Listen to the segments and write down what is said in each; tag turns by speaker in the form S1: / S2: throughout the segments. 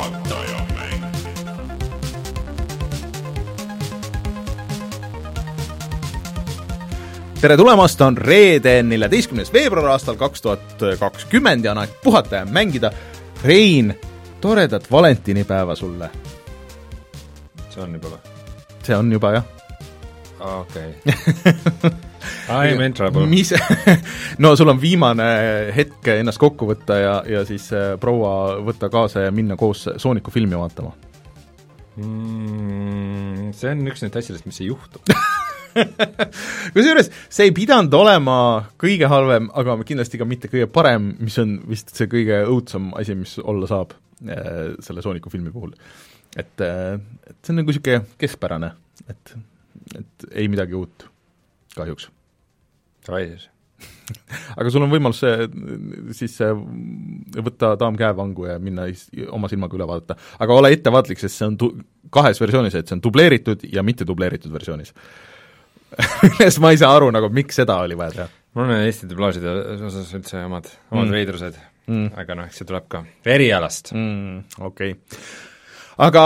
S1: juhataja mäng.
S2: tere tulemast, on reede, neljateistkümnes veebruar aastal kaks tuhat kakskümmend ja on aeg puhata ja mängida. Rein, toredat valentinipäeva sulle.
S3: see on juba või?
S2: see on juba jah.
S3: okei. I am in trouble.
S2: mis, no sul on viimane hetk ennast kokku võtta ja, ja siis äh, proua võtta kaasa ja minna koos Sooniku filmi vaatama.
S3: Mm, see on üks nendest asjadest, mis ei juhtu.
S2: kusjuures see ei pidanud olema kõige halvem, aga kindlasti ka mitte kõige parem, mis on vist see kõige õudsem asi, mis olla saab äh, selle Sooniku filmi puhul. et, et see on nagu niisugune keskpärane, et, et ei midagi uut, kahjuks.
S3: Davai siis.
S2: aga sul on võimalus siis võtta daam käevangu ja minna oma silmaga üle vaadata. aga ole ettevaatlik, sest see on tu-, kahes versioonis, et see on dubleeritud ja mitte dubleeritud versioonis. millest ma ei saa aru nagu, miks seda oli vaja teha
S3: mul on Eesti dublaažide osas üldse omad, omad
S2: Mm.
S3: veidrused
S2: mm.
S3: aga noh, eks see tuleb ka erialast mm,.
S2: okei okay.. aga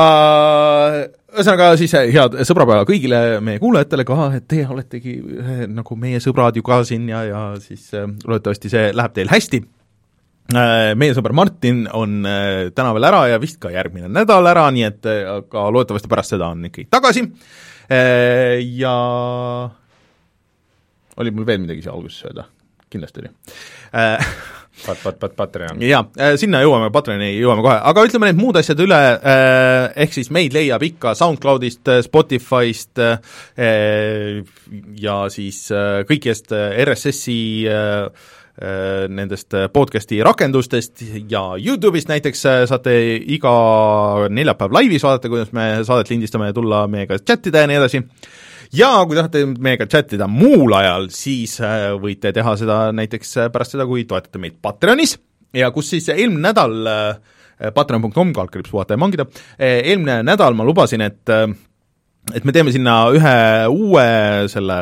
S2: ühesõnaga siis eh, head sõbrapäeva kõigile meie kuulajatele ka, et teie oletegi eh, nagu meie sõbrad ju ka siin ja, ja siis eh, loodetavasti see läheb teil hästi. Meie sõber Martin on täna veel ära ja vist ka järgmine nädal ära, nii et aga loodetavasti pärast seda on ikkagi tagasi. Ja oli mul veel midagi siia alguses öelda? kindlasti oli
S3: Pat-, pat-, pat-, Patreon.
S2: jaa, sinna jõuame, Patreoni jõuame kohe, aga ütleme need muud asjad üle, ehk siis meid leiab ikka SoundCloudist, Spotify'st eh, ja siis kõigist RSS-i nendest podcast'i rakendustest ja Youtube'ist näiteks saate iga neljapäev laivis vaadata, kuidas me saadet lindistame ja tulla meiega chat ida ja nii edasi ja kui tahate meiega chattida muul ajal, siis äh, võite teha seda näiteks äh, pärast seda, kui toetate meid Patreonis. Ja kus siis eelmine nädal äh, patreon.com kaldkriips puhata ja mangida, eelmine nädal ma lubasin, et et me teeme sinna ühe uue selle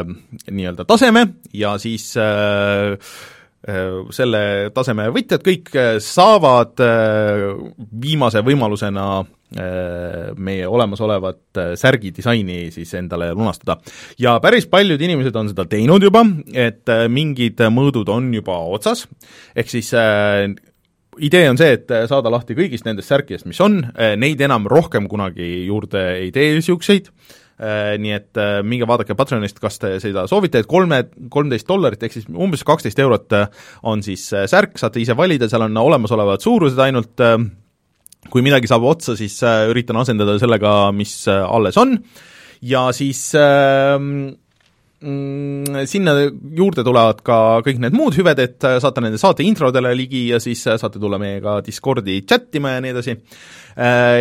S2: nii-öelda taseme ja siis äh, selle taseme võitjad kõik äh, saavad äh, viimase võimalusena äh, meie olemasolevat äh, särgidisaini siis endale lunastada. ja päris paljud inimesed on seda teinud juba, et äh, mingid mõõdud on juba otsas, ehk siis äh, idee on see, et saada lahti kõigist nendest särkidest, mis on, neid enam rohkem kunagi juurde ei tee niisuguseid, nii et minge vaadake Patreonist, kas te seda soovite, et kolme, kolmteist dollarit ehk siis umbes kaksteist eurot on siis särk, saate ise valida, seal on olemasolevad suurused ainult, kui midagi saab otsa, siis üritan asendada sellega, mis alles on, ja siis äh, mm, sinna juurde tulevad ka kõik need muud hüved, et saate nende saate introdele ligi ja siis saate tulla meiega Discordi chat ima ja nii edasi.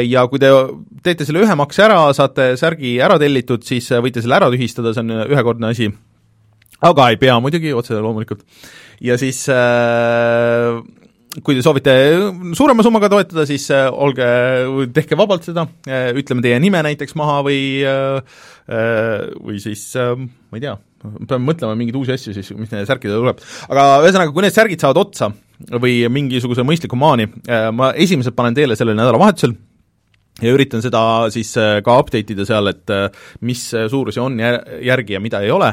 S2: Ja kui te teete selle ühe makse ära, saate särgi ära tellitud, siis võite selle ära tühistada, see on ühekordne asi, aga ei pea muidugi, otse loomulikult. ja siis äh, kui te soovite suurema summaga toetada, siis olge, tehke vabalt seda, ütleme teie nime näiteks maha või või siis ma ei tea, peame mõtlema mingeid uusi asju siis, mis nende särkidele tuleb. aga ühesõnaga, kui need särgid saavad otsa või mingisuguse mõistliku maani, ma esimesed panen teele sellel nädalavahetusel, ja üritan seda siis ka update ida seal, et mis suurusi on järgi ja mida ei ole,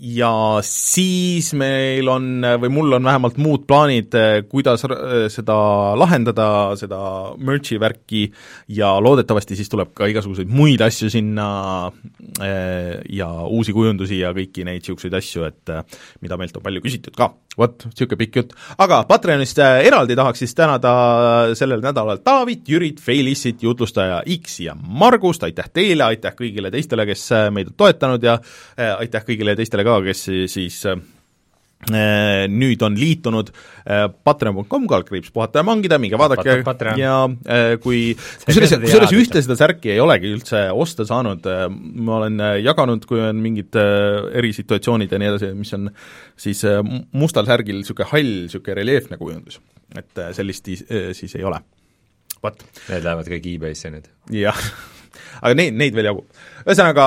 S2: ja siis meil on, või mul on vähemalt muud plaanid, kuidas seda lahendada, seda merch'i värki ja loodetavasti siis tuleb ka igasuguseid muid asju sinna ja uusi kujundusi ja kõiki neid niisuguseid asju, et mida meilt on palju küsitud ka. vot, niisugune pikk jutt. aga Patreonist eraldi tahaks siis tänada sellel nädalal Taavit, Jürit, Felissit, jutlustaja X ja Margust, aitäh teile, aitäh kõigile teistele, kes meid on toetanud ja aitäh kõigile teistele ka, kes siis äh, nüüd on liitunud äh, patreon.com kaldkriips puhata ja mangida, minge vaadake
S3: Pat-
S2: ja äh, kui kusjuures, kusjuures ühte seda särki ei olegi üldse osta saanud, ma olen äh, jaganud, kui on mingid äh, erisituatsioonid ja nii edasi, mis on siis äh, mustal särgil niisugune hall, niisugune reljeefne kujundus. et äh, sellist is- äh, siis ei ole. vot
S3: Need lähevad kõik e-base'i nüüd.
S2: jah, aga neid, neid veel jagub. ühesõnaga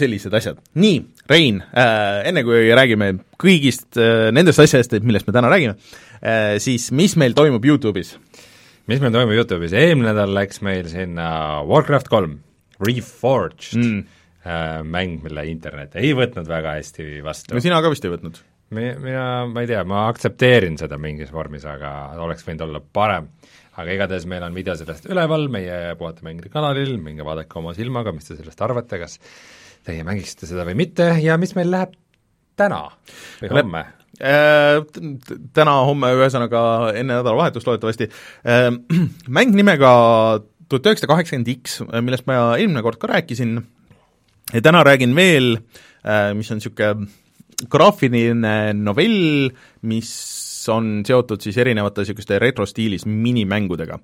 S2: sellised asjad. nii, Rein äh,, enne kui räägime kõigist äh, nendest asjadest, millest me täna räägime äh,, siis mis meil toimub YouTube'is?
S3: mis meil toimub Youtube'is, eelmine nädal läks meil sinna Warcraft kolm, Reforged mm. äh, mäng, mille internet ei võtnud väga hästi vastu.
S2: no sina ka vist ei võtnud?
S3: mi-, mina, ma ei tea, ma aktsepteerin seda mingis vormis, aga oleks võinud olla parem. Aga igatahes meil on video sellest üleval meie Puhata mängida kanalil, minge vaadake oma silmaga, mis te sellest arvate, kas teie mängiksite seda või mitte. Ja mis meil läheb täna või homme?
S2: Äh, täna, homme, ühesõnaga enne nädalavahetust loodetavasti, äh, mäng nimega tuhat üheksasada kaheksakümmend X, millest ma eelmine kord ka rääkisin, ja täna räägin veel, äh, mis on niisugune graafiline novell, mis on seotud siis erinevate niisuguste retrostiilis minimängudega.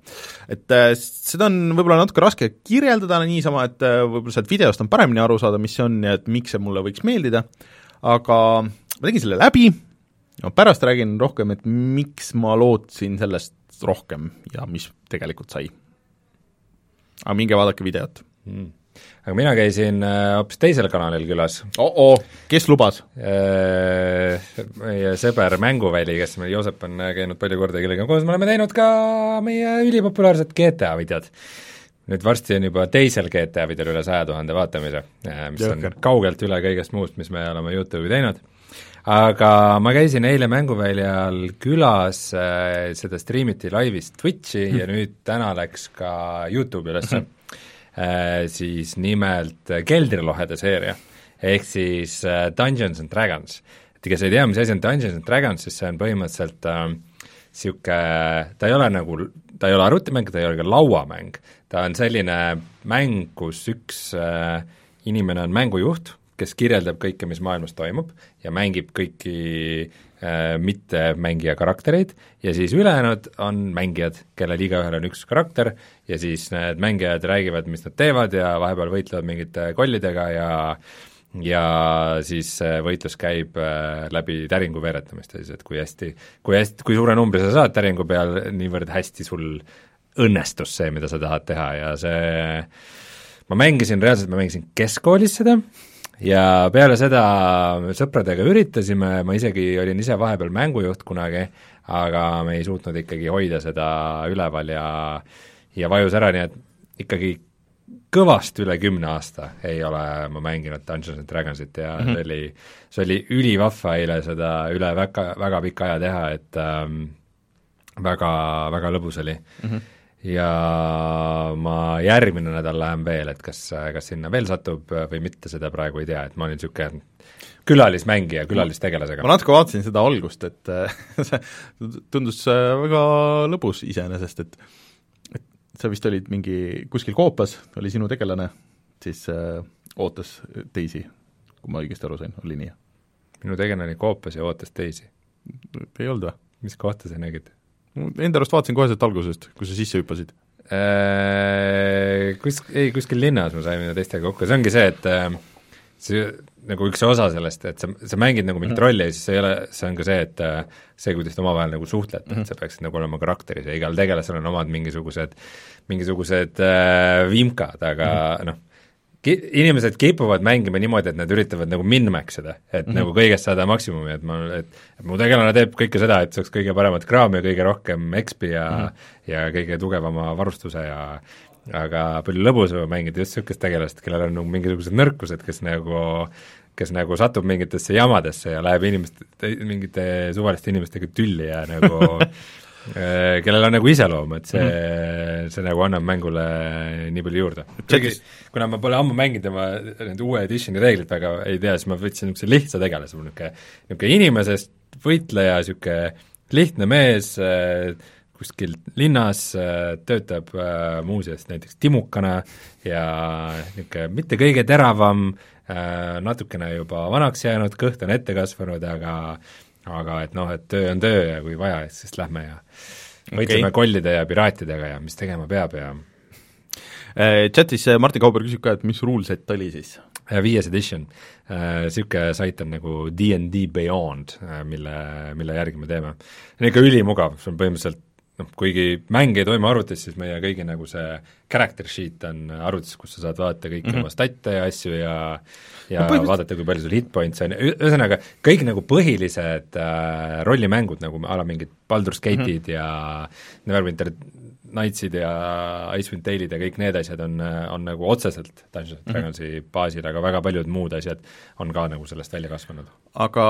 S2: et äh, seda on võib-olla natuke raske kirjeldada niisama, et äh, võib-olla sealt videost on paremini aru saada, mis see on ja et miks see mulle võiks meeldida, aga ma tegin selle läbi, no pärast räägin rohkem, et miks ma lootsin sellest rohkem ja mis tegelikult sai. aga minge vaadake videot
S3: mm aga mina käisin äh, hoopis teisel kanalil külas.
S2: -oh. kes lubas?
S3: Äh, meie sõber Mänguväli, kes meil, Joosep on äh, käinud palju korda, kellega koos me oleme teinud ka meie ülipopulaarset GTA videot. nüüd varsti on juba teisel GTA videol üle saja tuhande vaatamise, mis Jõhker. on kaugelt üle kõigest muust, mis me oleme YouTube'i teinud aga ma käisin eile Mänguväljal külas seda striimiti laivis Twitchi mm. ja nüüd täna läks ka YouTube'i ülesse mm. Äh, siis nimelt äh, Keldrilohede seeria, ehk siis äh, Dungeons and Dragons. et kes ei tea, mis asi on Dungeons and Dragons, siis see on põhimõtteliselt niisugune äh,, ta ei ole nagu, ta ei ole arvutimäng, ta ei ole ka lauamäng, ta on selline mäng, kus üks äh, inimene on mängujuht, kes kirjeldab kõike, mis maailmas toimub ja mängib kõiki äh, mittemängija karaktereid ja siis ülejäänud on mängijad, kellel igaühel on üks karakter ja siis need mängijad räägivad, mis nad teevad ja vahepeal võitlevad mingite kollidega ja ja siis see võitlus käib äh, läbi täringu veeretamist siis, et kui hästi, kui hästi, kui suure numbri sa saad täringu peal, niivõrd hästi sul õnnestus see, mida sa tahad teha ja see ma mängisin, reaalselt ma mängisin keskkoolis seda, ja peale seda sõpradega üritasime, ma isegi olin ise vahepeal mängujuht kunagi, aga me ei suutnud ikkagi hoida seda üleval ja ja vajus ära, nii et ikkagi kõvasti üle kümne aasta ei ole ma mänginud Dungeons and Dragonsit ja mm -hmm. see oli, see oli ülivahva eile seda üle väga, väga pika aja teha, et ähm, väga, väga lõbus oli mm. -hmm ja ma järgmine nädal lähen veel, et kas, kas sinna veel satub või mitte, seda praegu ei tea, et ma olin niisugune külalismängija külalistegelasega.
S2: ma natuke vaatasin seda algust, et see tundus äh, väga lõbus iseenesest, et et sa vist olid mingi kuskil koopas, oli sinu tegelane, siis äh, ootas teisi, kui ma õigesti aru sain, oli nii?
S3: minu tegelane oli koopas ja ootas teisi.
S2: ei olnud või?
S3: mis kohta sa nägid?
S2: Enda arust vaatasin kohe sealt algusest, kui sa sisse hüppasid
S3: äh,. Kus, ei, kuskil linnas me saime teistega kokku, see ongi see, et äh, see nagu üks osa sellest, et sa, sa mängid nagu mingit mm -hmm. rolli ja siis see ei ole, see on ka see, et äh, see, kuidas te omavahel nagu suhtlete mm, -hmm. et sa peaksid nagu olema karakteris ja igal tegelasel on omad mingisugused, mingisugused äh, vimkad, aga mm -hmm. noh, inimesed kipuvad mängima niimoodi, et nad üritavad nagu min-max ida, et mm -hmm. nagu kõigest saada maksimumi, et ma, et mu tegelane teeb kõike seda, et saaks kõige paremat kraami ja kõige rohkem XP ja mm -hmm. ja kõige tugevama varustuse ja aga palju lõbusam mängida just niisugust tegelast, kellel on nagu mingisugused nõrkused, kes nagu kes nagu satub mingitesse jamadesse ja läheb inimeste, mingite suvaliste inimestega tülli ja nagu kellel on nagu iseloom, et see mm, -hmm. see nagu annab mängule nii palju juurde. kuigi kuna ma pole ammu mänginud ja ma need uue editioni reeglit väga ei tea, siis ma võtsin niisuguse lihtsa tegelase, niisugune niisugune inimesest võitleja, niisugune lihtne mees äh, kuskil linnas äh,, töötab äh, muuseas näiteks timukana ja niisugune mitte kõige teravam äh,, natukene juba vanaks jäänud, kõht on ette kasvanud, aga aga et noh, et töö on töö ja kui vaja, siis lähme ja võitleme okay. kollide ja piraatidega ja mis tegema peab ja
S2: äh, Chatis Martin Kauber küsib ka, et mis ruleset oli siis?
S3: viies edition, niisugune äh, sait on nagu DnD Beyond, äh, mille, mille järgi me teeme. see on ikka ülimugav, see on põhimõtteliselt noh, kuigi mäng ei toimu arvutis, siis meie kõigi nagu see character sheet on arvutis, kus sa saad vaadata kõiki mm -hmm. oma stat'e ja asju ja ja no, põhimõtteliselt... vaadata, kui palju sul hit points on, ühesõnaga kõik nagu põhilised äh, rollimängud nagu a la mingid Baldur's Gate'id mm -hmm. ja Neverwinter Knightsid ja Icewind Dale'id ja kõik need asjad on, on nagu otseselt Dungeons and Dragonsi mm -hmm. baasil, aga väga paljud muud asjad on ka nagu sellest välja kasvanud.
S2: aga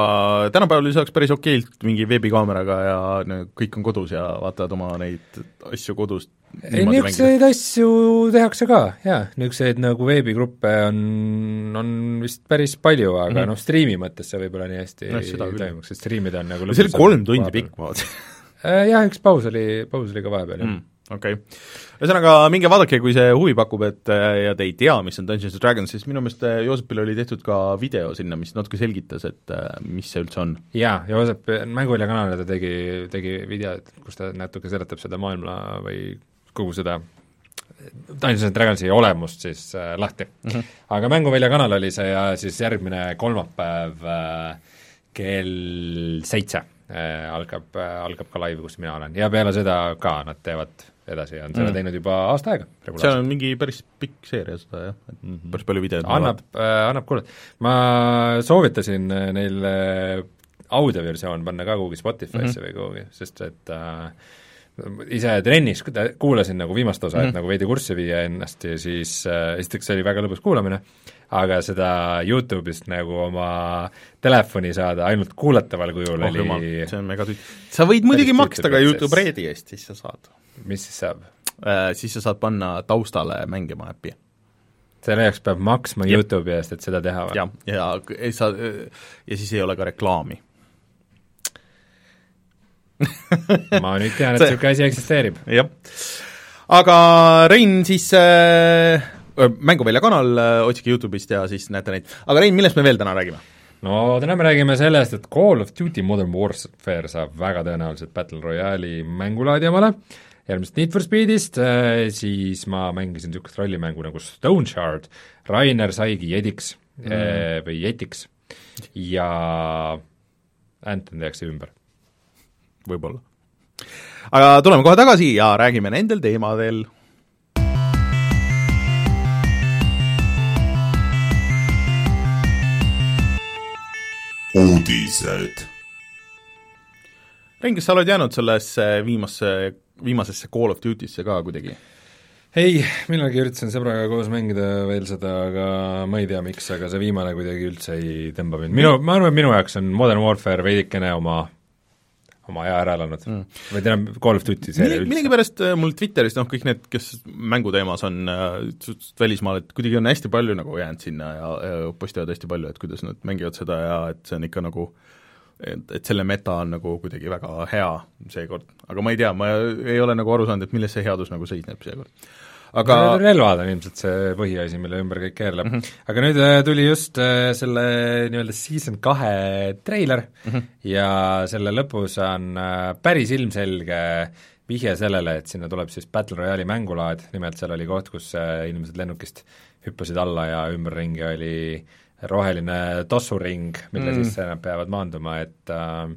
S2: tänapäeval saaks päris okeilt mingi veebikaameraga ja no, kõik on kodus ja vaatavad oma neid asju kodust
S3: ei, niisuguseid asju tehakse ka, jaa, niisuguseid nagu veebigruppe on, on vist päris palju, aga mm -hmm. noh, striimi mõttes see võib-olla nii hästi no, ei toimuks, sest striimida on nagu
S2: see oli kolm tundi pikk, ma vaatasin
S3: Äh, jah, üks paus oli, paus oli ka vahepeal, jah. Mm
S2: okei okay., ühesõnaga minge vaadake, kui see huvi pakub, et äh, ja te ei tea, mis on Dungeons and Dragons, siis minu meelest äh, Joosepil oli tehtud ka video sinna, mis natuke selgitas, et mis see üldse on.
S3: jaa, Joosep Mänguvälja kanalile ta tegi, tegi videot, kus ta natuke seletab seda maailma või kogu seda Dungeons and Dragonsi olemust siis äh, lahti mm. -hmm. aga Mänguvälja kanal oli see ja siis järgmine kolmapäev äh, kell seitse Äh, algab, äh, algab ka live, kus mina olen ja peale seda ka nad teevad edasi ja on seda mm. teinud juba aasta aega.
S2: seal on mingi päris pikk seeria seda jah, et mm -hmm. päris palju videoid
S3: annab äh,, annab kuulata. ma soovitasin äh, neil audioversioon panna ka kuhugi Spotify'sse mm -hmm. või kuhugi, sest et äh, ise trennis kuulasin nagu viimast osa mm, -hmm. et mhm. nagu veidi kurssi viia ennast ja siis äh, esiteks oli väga lõbus kuulamine, aga seda Youtube'ist nagu oma telefoni saada ainult kuulataval kujul oh, oli
S2: see on mega tüüt-. sa võid muidugi maksta ka Youtube Redi eest, siis sa saad.
S3: Mis siis saab
S2: äh,? Siis sa saad panna taustale mängima äppi.
S3: selle jaoks peab maksma Jep. Youtube'i eest, et seda teha või?
S2: jah, ja, ja sa, ja siis ei ole ka reklaami
S3: ma nüüd tean, et niisugune asi eksisteerib.
S2: jah. aga Rein siis äh, Mänguvälja kanal, otsige Youtube'ist ja siis näete neid. aga Rein, millest me veel täna räägime?
S3: no täna me räägime sellest, et Call of Duty Modern Warfare saab väga tõenäoliselt Battle Royale'i mängulaadi omale, järgmisest Need for Speedist, äh, siis ma mängisin niisugust rollimängu nagu Stone Shard, Rainer saigi jediks mm. Äh, või jetiks ja Anthem tehakse ümber.
S2: võib-olla. aga tuleme kohe tagasi ja räägime nendel teemadel uudised. Rein, kas sa oled jäänud sellesse viimasse, viimasesse Call of Duty'sse ka kuidagi?
S3: ei, millalgi üritasin sõbraga koos mängida veel seda, aga ma ei tea, miks, aga see viimane kuidagi üldse ei tõmba mind, minu, ma arvan, et minu jaoks on Modern Warfare veidikene oma oma aja ära elanud mm.. või tähendab, Call of Duty seeria
S2: üldse. millegipärast äh, mul Twitteris noh, kõik need, kes mänguteemas on äh, välismaal, et kuidagi on hästi palju nagu jäänud sinna ja, ja postivad hästi palju, et kuidas nad mängivad seda ja et see on ikka nagu et, et selle meta on nagu kuidagi väga hea seekord, aga ma ei tea, ma ei ole nagu aru saanud, et milles see headus nagu seisneb seekord
S3: aga relvad on ilmselt see põhiasi, mille ümber kõik keerleb mm. -hmm. aga nüüd äh, tuli just äh, selle nii-öelda season kahe treiler mm -hmm. ja selle lõpus on äh, päris ilmselge vihje sellele, et sinna tuleb siis Battle Royale'i mängulaad, nimelt seal oli koht, kus inimesed lennukist hüppasid alla ja ümberringi oli roheline tossuring, mille mm. sisse nad peavad maanduma, et äh,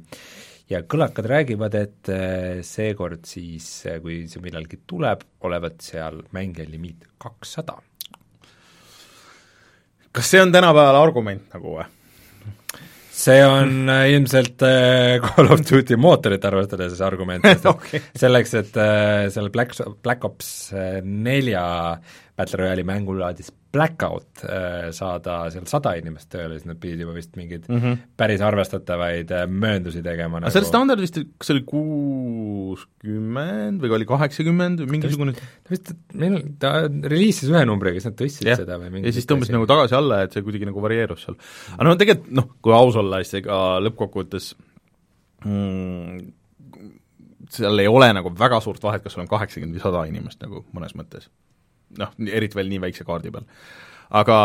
S3: ja kõlakad räägivad, et äh, seekord siis, äh, kui see millalgi tuleb, olevat seal mängija limiit kakssada.
S2: kas see on tänapäeval argument nagu või?
S3: see on äh, ilmselt Call of Duty mootorit arvestades argument, sest okay. selleks, et selle Black, Black Ops nelja Battle Royale'i mängulaadis Blackout äh, saada seal sada inimest tööle, siis nad pidid juba vist mingeid mm -hmm. päris arvestatavaid äh, mööndusi tegema
S2: aga nagu... seal standard vist, kas see oli kuuskümmend või oli kaheksakümmend või mingisugune
S3: ta vist, meil, ta reliisis ühe numbriga, siis nad tõstsid yeah. seda või
S2: mingi ja siis tõmbas nagu tagasi-alla, et see kuidagi nagu varieerus seal. aga no tegelikult noh, kui aus olla, siis ega lõppkokkuvõttes mm, seal ei ole nagu väga suurt vahet, kas sul on kaheksakümmend või sada inimest nagu mõnes mõttes noh, eriti veel nii väikse kaardi peal. aga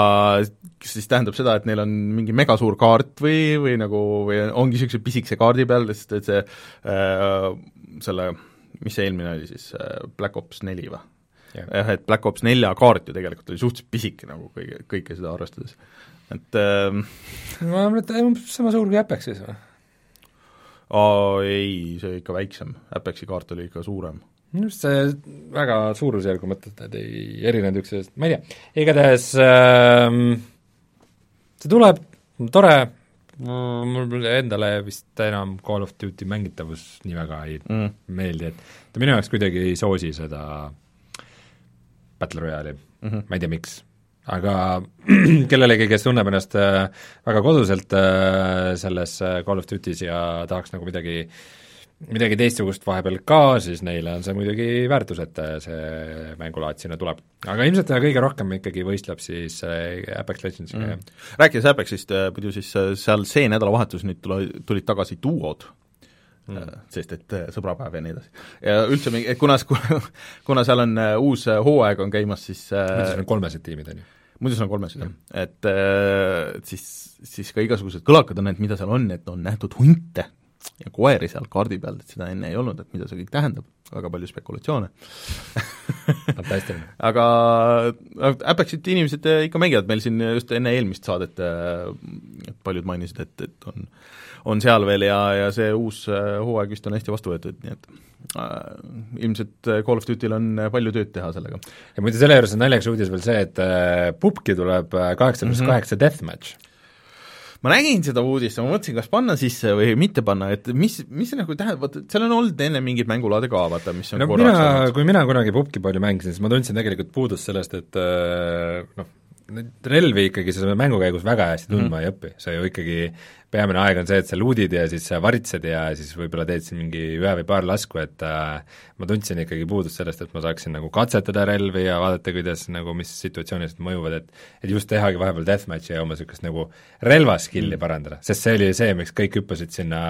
S2: siis tähendab seda, et neil on mingi megasuur kaart või, või nagu, või ongi niisuguse pisikese kaardi peal, sest et see äh, selle, mis see eelmine oli siis, äh, Black Ops neli või? jah, et Black Ops nelja kaart ju tegelikult oli suhteliselt pisike nagu kõige, kõike seda arvestades, et äh,
S3: ma arvan, et umbes sama suur kui Apex siis või?
S2: aa ei, see ikka väiksem, Apexi kaart oli ikka suurem
S3: minu arust see väga suurusjärgu mõttes need ei erinenud üksteisest, ma ei tea, igatahes ähm, see tuleb, tore, mul endale vist enam Call of Duty mängitavus nii väga ei
S2: mm.
S3: meeldi, et ta minu jaoks kuidagi ei soosi seda Battle Royale'i
S2: mm, -hmm.
S3: ma ei tea, miks. aga kellelegi, kes tunneb ennast äh, väga koduselt äh, selles äh, Call of Duty's ja tahaks nagu midagi midagi teistsugust vahepeal ka, siis neile on see muidugi väärtus, et see mängulaad sinna tuleb. aga ilmselt kõige rohkem ikkagi võistleb siis Apex Legendsiga mm., jah.
S2: rääkides Apexist, muidu siis seal see nädalavahetus nüüd tule, tulid tagasi duod mm., sest et sõbrapäev ja nii edasi. ja üldse mingi, kuna, kuna seal on uus hooaeg on käimas, siis
S3: muidu seal on kolmesed tiimid, on ju?
S2: muidu seal on kolmesed, jah. et, et siis, siis ka igasugused kõlakad on, et mida seal on, et on nähtud hunte ja koeri seal kaardi peal, et seda enne ei olnud, et mida see kõik tähendab, väga palju spekulatsioone aga Apexit inimesed ikka mängivad, meil siin just enne eelmist saadet et paljud mainisid, et, et on, on seal veel ja, ja see uus hooaeg vist on hästi vastu võetud, nii et ilmselt Call of Duty'l on palju tööd teha sellega.
S3: ja muide, selle juures on naljakas uudis veel see, et äh, pubki tuleb kaheksa pluss mhm. kaheksa deathmatch
S2: ma nägin seda uudist ja ma mõtlesin, kas panna sisse või mitte panna, et mis, mis see nagu tähendab, vaata seal on olnud enne mingeid mängulaade ka, vaata, mis on
S3: no mina, kui mina kunagi pubki palju mängisin, siis ma tundsin tegelikult puudust sellest, et äh, noh, neid relvi ikkagi sa mängu käigus väga hästi tundma mm -hmm. ei õpi, sa ju ikkagi peamine aeg on see, et sa luudid ja siis sa varitsed ja siis võib-olla teed siin mingi ühe või paar lasku, et äh, ma tundsin ikkagi puudust sellest, et ma saaksin nagu katsetada relvi ja vaadata, kuidas nagu, mis situatsioonides nad mõjuvad, et et just tehagi vahepeal deathmatch'i ja oma niisugust nagu relvaskill'i mm. parandada, sest see oli see, miks kõik hüppasid sinna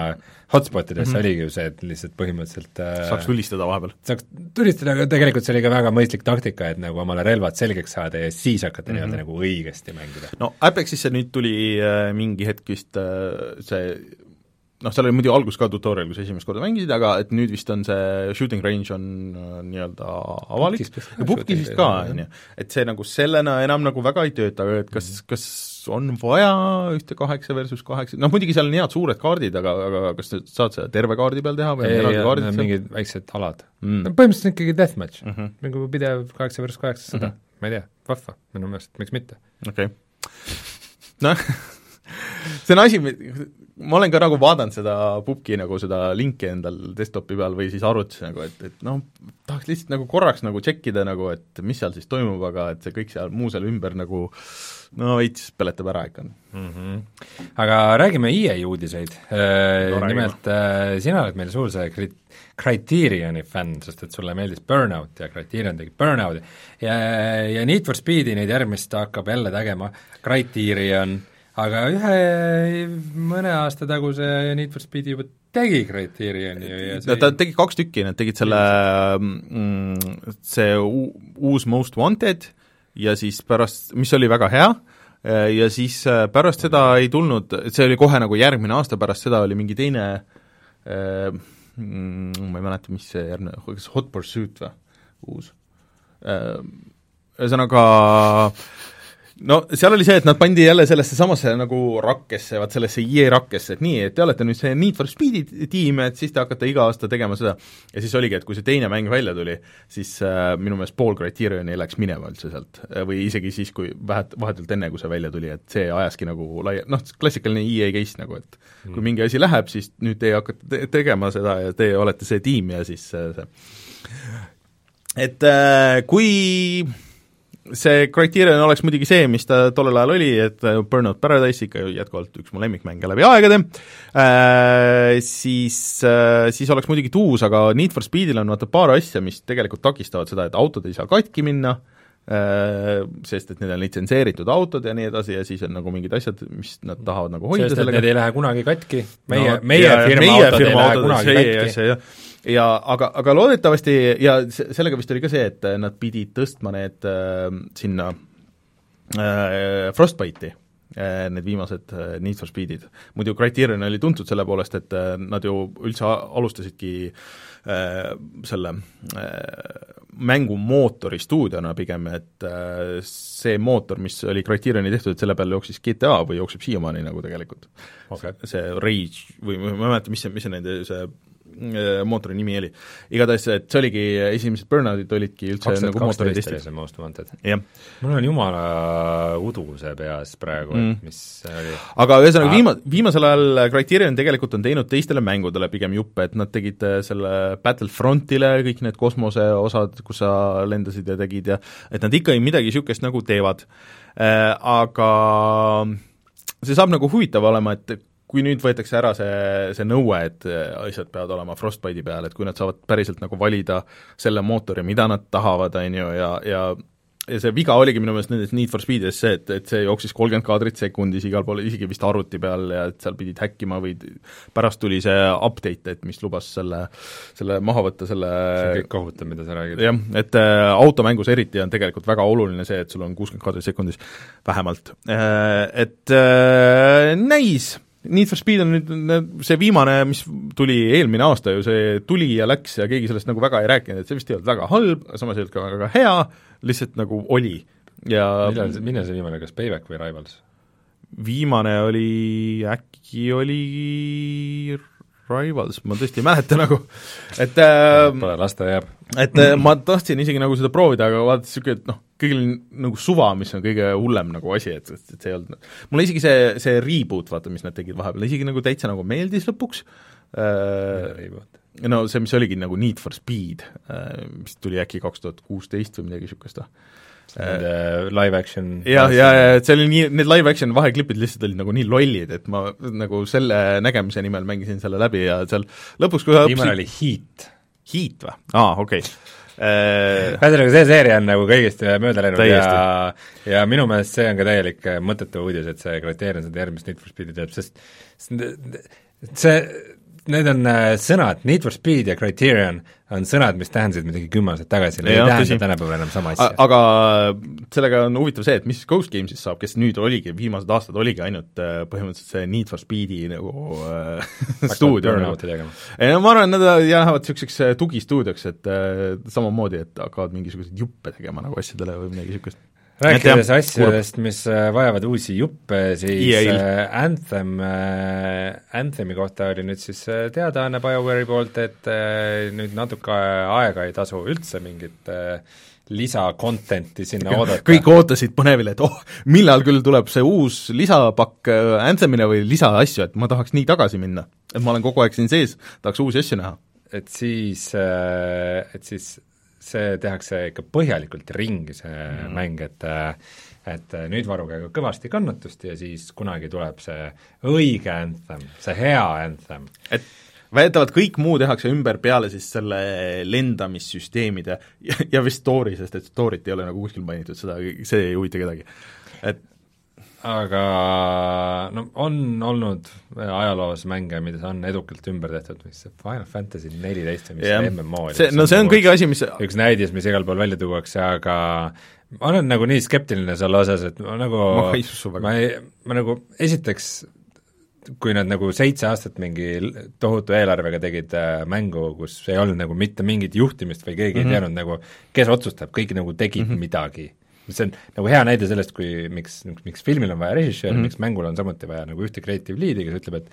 S3: hotspotidesse mm, -hmm. oligi ju see, et lihtsalt põhimõtteliselt äh,
S2: saaks tulistada vahepeal?
S3: saaks tulistada, aga tegelikult see oli ka väga mõistlik taktika, et nagu omale relvad selgeks saada ja siis hakata mm -hmm. nii-öelda nagu õigesti mängida.
S2: no Apexisse nüüd tuli äh, mingi hetk vist äh, see noh, seal oli muidu alguses ka tutorial, kui sa esimest korda mängisid, aga et nüüd vist on see shooting range on äh, nii-öelda avalik ja pubgis vist ka, on ju. et see nagu sellena enam nagu väga ei tööta, aga et kas, mhm. kas on vaja ühte kaheksa versus kaheksa, noh muidugi seal on head suured kaardid, aga, aga kas sa saad seda terve kaardi peal teha või
S3: ei, ei, ei, mingid väiksed alad mm.. no põhimõtteliselt ikkagi deathmatch mm, -hmm. nagu pidev kaheksa versus kaheksa sõda mm, -hmm. ma ei tea, vahva, minu meelest, miks mitte.
S2: okei okay. noh see on asi, ma olen ka nagu vaadanud seda pubgi nagu seda linki endal desktopi peal või siis arvutis nagu, et, et noh, tahaks lihtsalt nagu korraks nagu tšekkida nagu, et mis seal siis toimub, aga et see kõik seal muu seal ümber nagu no veits peletab ära ikka
S3: mm. -hmm. aga räägime EA uudiseid no,, nimelt äh, sina oled meil suur see kri-, Criterioni fänn, sest et sulle meeldis Burnout ja Criterion tegi Burnouti ja, ja Need for Speedi neid järgmist hakkab jälle tegema Criterion äh, aga ühe mõne aasta taguse Need for Speedi juba tegi Criterioni ja
S2: see ta tegi kaks tükki, nad tegid selle mm, see uus Most Wanted ja siis pärast, mis oli väga hea, ja siis äh, pärast seda ei tulnud, see oli kohe nagu järgmine aasta, pärast seda oli mingi teine äh, mm, ma ei mäleta, mis see järgmine, kas Hot Pursuit või, uus äh,, ühesõnaga äh, no seal oli see, et nad pandi jälle sellesse samasse nagu rakkesse, vaat sellesse EA rakkesse, et nii, et te olete nüüd see Need for Speedi tiim, et siis te hakkate iga aasta tegema seda, ja siis oligi, et kui see teine mäng välja tuli, siis äh, minu meelest pool Criterioni läks minema üldse sealt. Või isegi siis, kui vähet, vahetult enne, kui see välja tuli, et see ajaski nagu laia-, noh, klassikaline EA case nagu, et kui mm. mingi asi läheb, siis nüüd teie hakkate te tegema seda ja teie olete see tiim ja siis äh, see. Et äh, kui see Criterion oleks muidugi see, mis ta tollel ajal oli, et äh, Burnout Paradise ikka ju jätkuvalt üks mu lemmikmänge läbi aegade. Äh,, siis äh,, siis oleks muidugi tuus, aga Need for Speedil on vaata paar asja, mis tegelikult takistavad seda, et autod ei saa katki minna äh,, sest et need on litsenseeritud autod ja nii edasi ja siis on nagu mingid asjad, mis nad tahavad nagu hoida
S3: sest sellega. Need ei lähe kunagi katki, meie no,, meie firma meie autod firma ei lähe kunagi katki
S2: ja aga, aga loodetavasti ja sellega vist oli ka see, et nad pidid tõstma need äh, sinna äh, Frostbite'i äh, need viimased äh, Need for Speedid. muidu Criterion oli tuntud selle poolest, et äh, nad ju üldse alustasidki äh, selle äh, mängumootori stuudiona pigem, et äh, see mootor, mis oli Criterioni tehtud, et selle peal jooksis GTA või jookseb siiamaani nagu tegelikult okay.. see Rage või ma ei mäleta, mis see, mis see nende see mootori nimi oli. igatahes, et see oligi, esimesed burnout'id olidki üldse nagu mootori
S3: kaksteist oli
S2: testid.
S3: see Most Wanted. mul on jumala udu see peas praegu mm., et mis see oli.
S2: aga ühesõnaga
S3: Ah.
S2: viima-, viimasel ajal Criterion tegelikult on teinud teistele mängudele pigem juppe, et nad tegid äh, selle Battlefrontile kõik need kosmoseosad, kus sa lendasid ja tegid ja et nad ikkagi midagi niisugust nagu teevad. Aga see saab nagu huvitav olema, et kui nüüd võetakse ära see, see nõue, et asjad peavad olema Frostbite'i peal, et kui nad saavad päriselt nagu valida selle mootori, mida nad tahavad, on ju, ja, ja ja see viga oligi minu meelest nendes Need for Speedides see, et, et see jooksis kolmkümmend kaadrit sekundis igal pool, isegi vist arvuti peal ja et seal pidid häkkima või pärast tuli see update, et mis lubas selle, selle maha võtta, selle
S3: see on kõik kohutav, mida sa räägid.
S2: jah, et äh, automängus eriti on tegelikult väga oluline see, et sul on kuuskümmend kaadrit sekundis vähemalt äh,. Et äh, näis, Need for Speed on nüüd see viimane, mis tuli eelmine aasta ju, see tuli ja läks ja keegi sellest nagu väga ei rääkinud, et see vist ei olnud väga halb, samas ei olnud ka väga hea, lihtsalt nagu oli ja
S3: millal see, millal see viimane, kas Payback või Rivals?
S2: viimane oli, äkki oli Rivals, ma tõesti ei mäleta nagu, et äh,
S3: Pole, las ta jääb.
S2: et äh, ma tahtsin isegi nagu seda proovida, aga vaata niisugune, et noh, kõigil on nagu suva, mis on kõige hullem nagu asi, et, et, et see ei olnud, mulle isegi see, see reboot, vaata, mis nad tegid vahepeal, isegi nagu täitsa nagu meeldis lõpuks äh,, no see, mis oligi nagu Need for Speed äh,, mis tuli äkki kaks tuhat kuusteist või midagi niisugust või?
S3: Nende live action
S2: jah, ja, ja et see oli nii, need live action vaheklipid lihtsalt olid nagu nii lollid, et ma nagu selle nägemise nimel mängisin selle läbi ja seal lõpuks, kui sa
S3: viimane oli Heat.
S2: Heat või? aa, okei okay. Äh,
S3: ühesõnaga, see seeria on nagu kõigest mööda läinud ja ja minu meelest see on ka täielik äh, mõttetu uudis, et see Criterion seda järgmist Need for Speedi teeb, sest see, need on äh, sõnad, Need for Speed ja Criterion on sõnad, mis tähendasid midagi kümme aastat tagasi, need ei tähenda tänapäeval enam sama asja.
S2: aga sellega on huvitav see, et mis Ghost Games'ist saab, kes nüüd oligi, viimased aastad oligi ainult äh, põhimõtteliselt see Need for Speedi nagu äh, stuudio nagu. Ei no ma arvan, nad jäävad niisuguseks tugistuudioks, et äh, samamoodi, et hakkavad mingisuguseid juppe tegema nagu asjadele või midagi niisugust.
S3: Rääkides
S2: jah,
S3: asjadest, mis äh, vajavad uusi juppe, siis äh, Anthem äh,, Anthemi kohta oli nüüd siis teadaanne BioWare'i poolt, et nüüd natuke aega ei tasu üldse mingit lisacontent'i sinna oodata.
S2: kõik ootasid põnevil, et oh, millal küll tuleb see uus lisapakk Anthemile või lisaasju, et ma tahaks nii tagasi minna. et ma olen kogu aeg siin sees, tahaks uusi asju näha.
S3: et siis, et siis see tehakse ikka põhjalikult ringi, see mm. mäng, et et nüüd varuge kõvasti kannatust ja siis kunagi tuleb see õige Anthem, see hea Anthem.
S2: et väidetavalt kõik muu tehakse ümber peale siis selle lendamissüsteemide ja, ja vist story, sest et story't ei ole nagu kuskil mainitud, seda, see ei huvita kedagi. et
S3: aga no on olnud ajaloos mänge, mida on edukalt ümber tehtud, mis see Final Fantasy neliteist või mis see MMO oli.
S2: see, no see on kõige asi, mis
S3: üks näidis, mis igal pool välja tuuakse, aga ma olen nagu nii skeptiline selle osas, et ma nagu
S2: Ma ei usu väga.
S3: ma ei, ma nagu esiteks kui nad nagu seitse aastat mingi tohutu eelarvega tegid äh, mängu, kus ei olnud nagu mitte mingit juhtimist või keegi mm -hmm.
S2: Mhm.
S3: ei teadnud nagu, kes otsustab, kõik nagu tegid mm -hmm. midagi. See on nagu hea näide sellest, kui miks, miks filmil on vaja režissööri mm, -hmm. miks mängul on samuti vaja nagu ühte creative lead'i, kes ütleb, et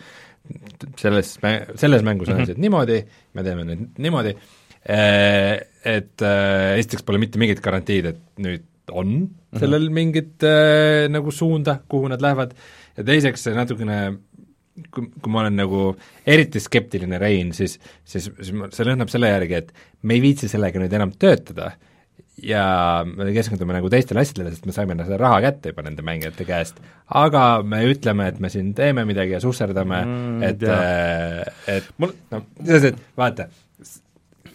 S3: selles, selles mängus on
S2: Mhm.
S3: asjad niimoodi, me teeme nüüd niimoodi, et äh, esiteks pole mitte mingit garantiid, et nüüd on
S2: Mhm.
S3: sellel mingit äh, nagu suunda, kuhu nad lähevad, ja teiseks see natukene kui, kui ma olen nagu eriti skeptiline Rein, siis, siis, siis see lõhnab selle järgi, et me ei viitsi sellega nüüd enam töötada ja me keskendume nagu teistele asjadele, sest me saime seda raha kätte juba nende mängijate käest, aga me ütleme, et me siin teeme midagi ja susserdame
S2: Mm,
S3: et
S2: jaa.
S3: et mul, no selles, et vaata,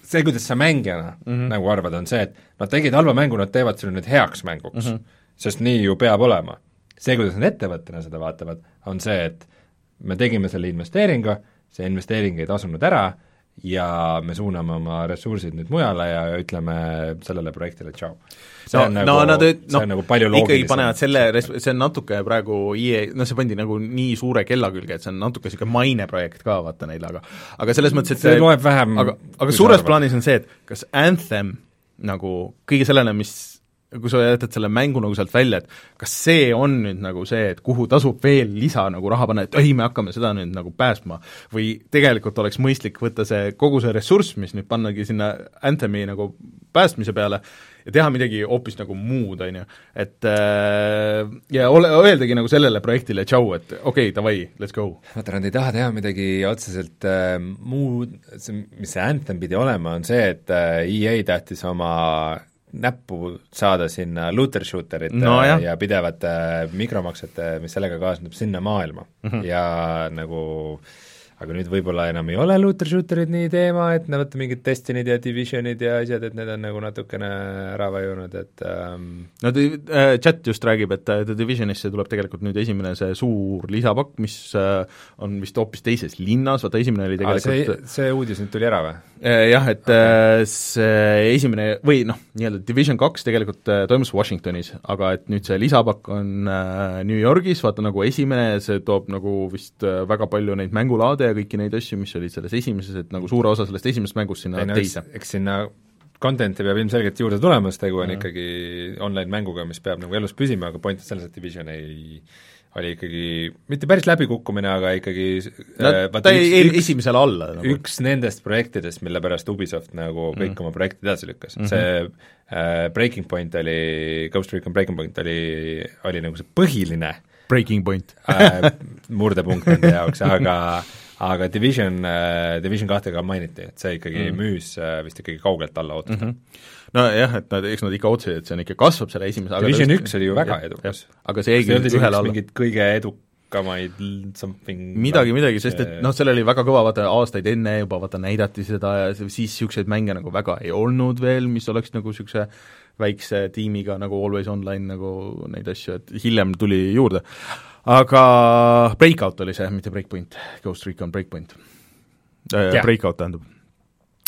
S3: see, kuidas sa mängijana mm -hmm. nagu arvad, on see, et nad tegid halva mängu, nad teevad selle nüüd heaks mänguks mm, -hmm. sest nii ju peab olema. see, kuidas nad ettevõttena seda vaatavad, on see, et me tegime selle investeeringu, see investeering ei tasunud ära ja me suuname oma ressursid nüüd mujale ja ütleme sellele projektile tšau. see
S2: no,
S3: on nagu,
S2: no nad
S3: see
S2: noh
S3: on nagu palju
S2: ikkagi
S3: loogilisem.
S2: panevad selle, see on natuke praegu EA, noh see pandi nagu nii suure kella külge, et see on natuke niisugune maineprojekt ka vaata neil, aga aga selles mõttes, et
S3: see loeb vähem,
S2: aga, aga suures
S3: arvad.
S2: plaanis on see, et kas Anthem nagu kõige sellele, mis kui sa jätad selle mängu nagu sealt välja, et kas see on nüüd nagu see, et kuhu tasub veel lisa nagu raha panna, et ei, me hakkame seda nüüd nagu päästma, või tegelikult oleks mõistlik võtta see, kogu see ressurss, mis nüüd pannagi sinna Anthemi nagu päästmise peale, ja teha midagi hoopis nagu muud, on ju. et äh, ja ole, öeldagi nagu sellele projektile tšau, et okei okay,, davai, let's go.
S3: vaata, nad ei taha teha midagi otseselt äh, muud, see, mis see Anthem pidi olema, on see, et äh, EA tahtis oma näppu saada sinna looter shooterite no, jah. ja pidevate mikromaksete, mis sellega kaasneb, sinna maailma mm -hmm. ja nagu äh, aga nüüd võib-olla enam ei ole looter shooter'id nii teema, et no vaata mingid Destiny'd ja Division'id ja asjad, et need on nagu natukene ära vajunud, et ähm...
S2: no äh, chat just räägib, et äh, The Divisionisse tuleb tegelikult nüüd esimene see suur lisapakk, mis äh, on vist hoopis teises linnas, vaata esimene oli tegelikult
S3: see, see uudis nüüd tuli ära või?
S2: Äh, jah, et okay. Äh, see esimene või noh, nii-öelda Division kaks tegelikult äh, toimus Washingtonis, aga et nüüd see lisapakk on New Yorgis, vaata nagu esimene, see toob nagu vist väga palju neid mängulaade ja kõiki neid asju, mis olid selles esimeses, et nagu suure osa sellest esimesest mängust sinna Teine, teise.
S3: eks sinna content'i peab ilmselgelt juurde tulema, sest tegu on mm. ikkagi online-mänguga, mis peab nagu elus püsima, aga point on selles, et Division ei oli ikkagi mitte päris läbikukkumine, aga ikkagi
S2: no, äh, ta jäi esimesele alla
S3: nagu. üks nendest projektidest, mille pärast Ubisoft nagu kõik mm. oma projektid edasi lükkas mm, -hmm. see äh, Breaking Point oli, Ghost Recon Breaking Point oli, oli nagu see põhiline
S2: Breaking Point
S3: äh, murdepunkt nende jaoks, aga aga Division, äh, Division kahte ka mainiti, et see ikkagi mm. müüs äh, vist ikkagi kaugelt alla ootuste mm. -hmm.
S2: Nojah, et nad, eks nad ikka otsusid, et see on ikka, kasvab selle esimese
S3: Division üks oli ju väga edukas.
S2: aga see jäigi ühele alla.
S3: mingid kõige edukamaid something
S2: midagi, midagi, sest et noh, seal oli väga kõva, vaata aastaid enne juba vaata näidati seda ja siis niisuguseid mänge nagu väga ei olnud veel, mis oleks nagu niisuguse väikse tiimiga nagu Always Online nagu neid asju, et hiljem tuli juurde aga Breakout oli see, mitte Breakpoint, Ghost Recon Breakpoint äh,. Breakout tähendab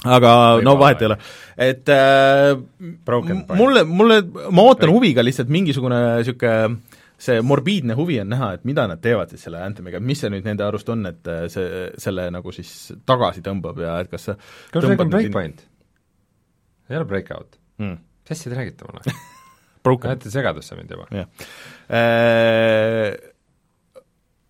S2: aga Või no vahet ei ole, et äh, mulle, mulle, ma ootan huviga lihtsalt mingisugune niisugune see morbiidne huvi on näha, et mida nad teevad siis selle Anthemiga, mis see nüüd nende arust on, et äh, see, selle nagu siis tagasi tõmbab ja et kas see
S3: kas see on Breakpoint? ei ole Breakout hmm.? mis asja te räägite mulle? ajate segadusse mind juba.
S2: jah äh,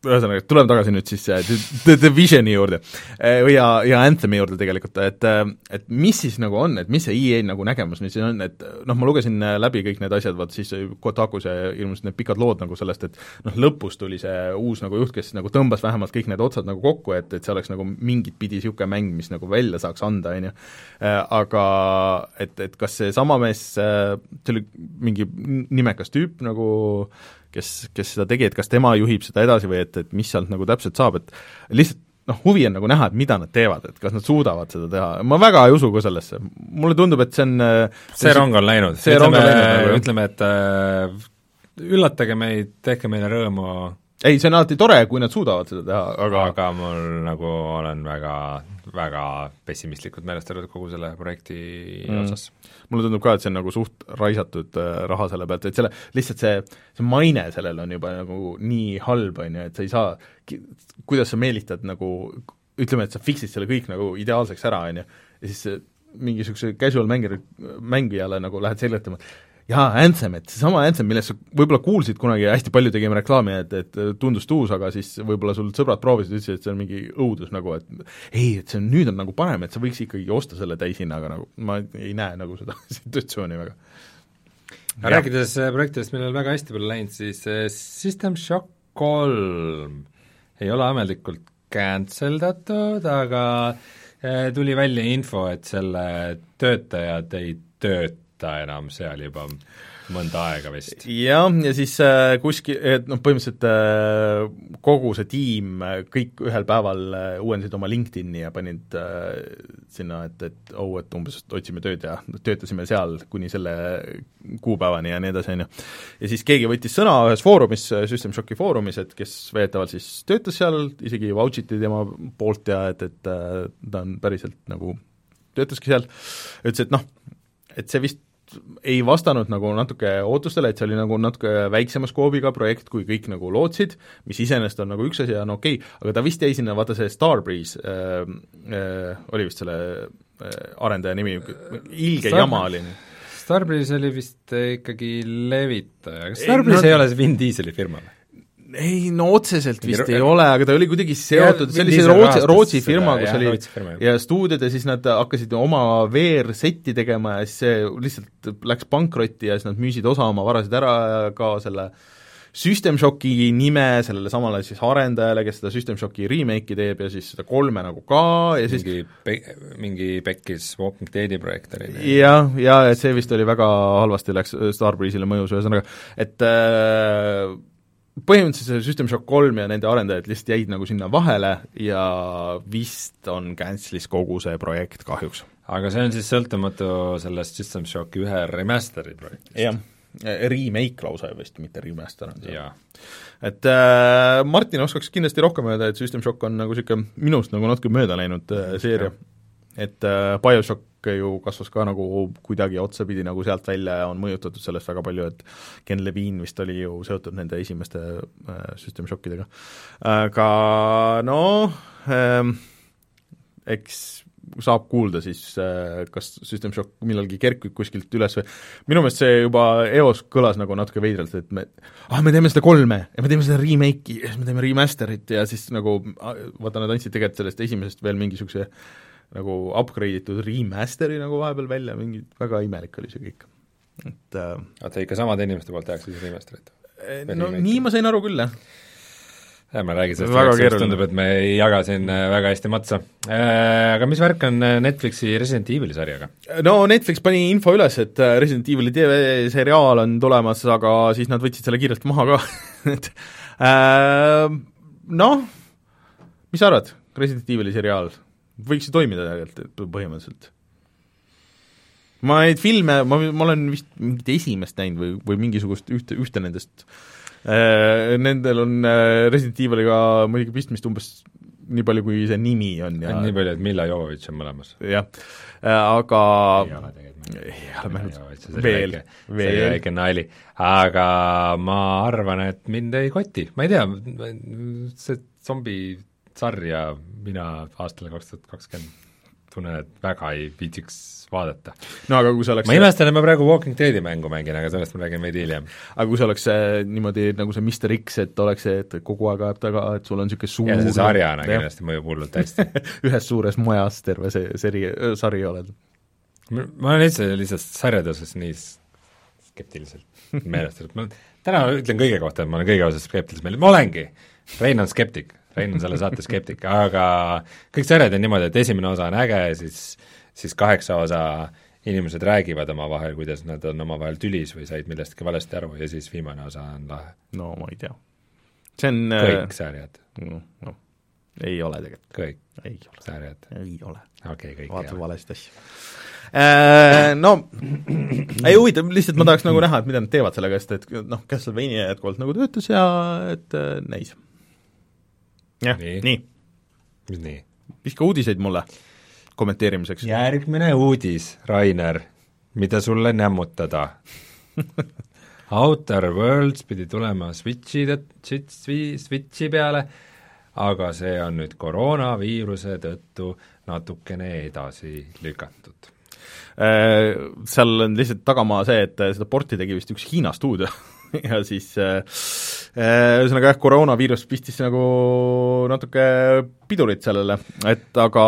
S2: ühesõnaga, tuleme tagasi nüüd siis äh, The Divisioni juurde äh, ja, ja Anthemi juurde tegelikult, et äh, et mis siis nagu on, et mis see EA nagu nägemus nüüd siis on, et noh, ma lugesin läbi kõik need asjad, vaat siis Kotakus ilmusid need pikad lood nagu sellest, et noh, lõpus tuli see uus nagu juht, kes nagu tõmbas vähemalt kõik need otsad nagu kokku, et, et see oleks nagu mingit pidi niisugune mäng, mis nagu välja saaks anda, on ju. Aga et, et kas seesama mees, see oli mingi nimekas tüüp nagu kes, kes seda tegi, et kas tema juhib seda edasi või et, et mis sealt nagu täpselt saab, et lihtsalt noh, huvi on nagu näha, et mida nad teevad, et kas nad suudavad seda teha, ma väga ei usu ka sellesse, mulle tundub, et see on
S3: see rong on läinud, ütleme, ütleme, et äh, üllatage meid, tehke meile rõõmu.
S2: Ei, see on alati tore, kui nad suudavad seda teha, aga
S3: aga mul nagu olen väga väga pessimistlikult meelestatud kogu selle projekti mm. osas.
S2: mulle tundub ka, et see on nagu suht raisatud äh, raha selle pealt, et selle, lihtsalt see, see maine sellel on juba nagu nii halb, on ju, et sa ei saa, kuidas sa meelitad nagu ütleme, et sa fix'id selle kõik nagu ideaalseks ära, on ju, ja siis mingisuguse casual mängija, mängijale nagu lähed seletama, et jaa, Anthem, et seesama Anthem, millest sa võib-olla kuulsid kunagi ja hästi palju tegime reklaami, et, et tundus tuus, aga siis võib-olla sul sõbrad proovisid, ütlesid, et see on mingi õudus nagu, et ei, et see on, nüüd on nagu parem, et sa võiks ikkagi osta selle täishinnaga nagu, ma ei näe nagu seda situatsiooni väga.
S3: rääkides äh, projektidest, millel väga hästi pole läinud, siis äh, System Shock kolm ei ole ametlikult cancel datud, aga äh, tuli välja info, et selle töötajad ei tööta ta enam seal juba mõnda aega vist.
S2: jah, ja siis äh, kuskil, et noh, põhimõtteliselt äh, kogu see tiim äh, kõik ühel päeval äh, uuendasid oma LinkedIni ja panid äh, sinna, et, et oh, et umbes otsime tööd ja töötasime seal kuni selle kuupäevani ja nii edasi, on ju. ja siis keegi võttis sõna ühes foorumis, System Shocki foorumis, et kes väidetavalt siis töötas seal, isegi vouch iti tema poolt ja et, et äh, ta on päriselt nagu, töötaski seal, ütles, et noh, et see vist ei vastanud nagu natuke ootustele, et see oli nagu natuke väiksema skoobiga projekt, kui kõik nagu lootsid, mis iseenesest on nagu üks asi ja no okei okay,, aga ta vist jäi sinna, vaata see Starbreeze äh, äh, oli vist selle äh, arendaja nimi, ilge Star jama oli.
S3: Starbreeze oli vist ikkagi levitaja, kas
S2: Ei,
S3: Starbreeze
S2: no-
S3: ei ole see Vin Dieseli firma või?
S2: Ei no otseselt vist ei ole, aga ta oli kuidagi seotud, see oli see Rootsi, Rootsi firma, kus oli
S3: firma,
S2: ja stuudiod ja siis nad hakkasid oma VR-setti tegema ja siis see lihtsalt läks pankrotti ja siis nad müüsid osa oma varasid ära ka selle System Shocki nime sellele samale siis arendajale, kes seda System Shocki remake'i teeb ja siis seda kolme nagu ka ja siis
S3: mingi pe-, mingi pekkis Walking Deadi projekt oli.
S2: jah, ja et see vist oli väga halvasti läks Starbreeze'ile mõjus, ühesõnaga, et äh, põhimõtteliselt see System Shock kolm ja nende arendajad lihtsalt jäid nagu sinna vahele ja vist on cancel'is kogu see projekt kahjuks.
S3: aga see on siis sõltumatu sellest System Shocki ühe remaster'i projektist?
S2: jah, remake lausa vist, mitte remaster on see. et äh, Martin oskaks kindlasti rohkem öelda, et System Shock on nagu niisugune minust nagu natuke mööda läinud äh, seeria. et äh, BioShock ju kasvas ka nagu kuidagi otsapidi nagu sealt välja ja on mõjutatud sellest väga palju, et Ken Levine vist oli ju seotud nende esimeste äh, System Shockidega. aga noh ähm,, eks saab kuulda siis, äh, kas System Shock millalgi kerkib kuskilt üles või minu meelest see juba eos kõlas nagu natuke veidralt, et me ah, me teeme seda kolme ja me teeme seda remake'i ja siis me teeme remaster'it ja siis nagu ah, vaata, nad andsid tegelikult sellest esimesest veel mingi niisuguse nagu upgrade itud remaster'i nagu vahepeal välja, mingi väga imelik oli see kõik. et äh,
S3: oota, ikka samade inimeste poolt tehakse siis remaster'it?
S2: no
S3: remake'i.
S2: nii ma sain aru küll, jah.
S3: jah, ma räägin sellest,
S2: keeruline.
S3: tundub, et me ei jaga siin äh, väga hästi matsa. Aga mis värk on äh, Netflixi Resident Evil'i sarjaga?
S2: no Netflix pani info üles, et äh, Resident Evil'i TV-seriaal on tulemas, aga siis nad võtsid selle kiirelt maha ka et äh, noh, mis sa arvad, Resident Evil'i seriaal, võiks ju toimida tegelikult põhimõtteliselt? ma neid filme, ma, ma olen vist mingit esimest näinud või, või mingisugust ühte, ühte nendest äh, Nendel on äh, Resident Eviliga muidugi pistmist umbes nii palju, kui see nimi on ja
S3: nii palju, et Milla Jovovitš on mõlemas?
S2: jah, aga
S3: ei ole tegelikult. oli
S2: veel,
S3: väike, see oli
S2: veel,
S3: väike nali. aga ma arvan, et mind ei koti, ma ei tea, see zombisarja mina aastal kaks tuhat kakskümmend tunnen, et väga ei viitsiks vaadata.
S2: no aga kui see oleks
S3: ma imestan, et ma praegu Walking Deadi mängu mängin, aga sellest ma räägin veidi hiljem.
S2: aga kui see oleks niimoodi nagu see Mr X, et oleks see, et kogu aeg ajab taga, et sul on niisugune suur
S3: ja see sarjana
S2: jah.
S3: kindlasti mõjub hullult hästi.
S2: ühes suures majas terve see seri, sari oled.
S3: ma olen üldse lihtsalt sarjade osas nii skeptiliselt meelestatud, ma täna ütlen kõige kohta, et ma olen kõige osas meelestatud, ma olengi, Rein on skeptik, Rein on selle saate skeptik, aga kõik sarjad on niimoodi, et esimene osa on äge, siis siis kaheksa osa inimesed räägivad omavahel, kuidas nad on omavahel tülis või said millestki valesti aru ja siis viimane osa on lahe.
S2: no ma ei tea. see on
S3: kõik sarjad,
S2: noh, noh, ei ole tegelikult,
S3: kõik
S2: ei ole,
S3: sarjad,
S2: ei ole.
S3: okei okay,, kõik ole.
S2: valesti asju. Äh, No ei huvitav, lihtsalt ma tahaks nagu näha, et mida nad teevad sellega, sest et noh, Castlevania jätkuvalt nagu töötas ja et äh, näis. Jah,
S3: Nii.
S2: nii, viska uudiseid mulle kommenteerimiseks.
S3: järgmine uudis, Rainer, mida sulle nämmutada Outer Worlds pidi tulema Switchi, Switchi, Switchi peale, aga see on nüüd koroonaviiruse tõttu natukene edasi lükatud.
S2: Äh, seal on lihtsalt tagamaa see, et äh, seda porti tegi vist üks Hiina stuudio ja siis äh, äh, ühesõnaga jah, koroonaviirus pistis nagu natuke pidurit sellele, et aga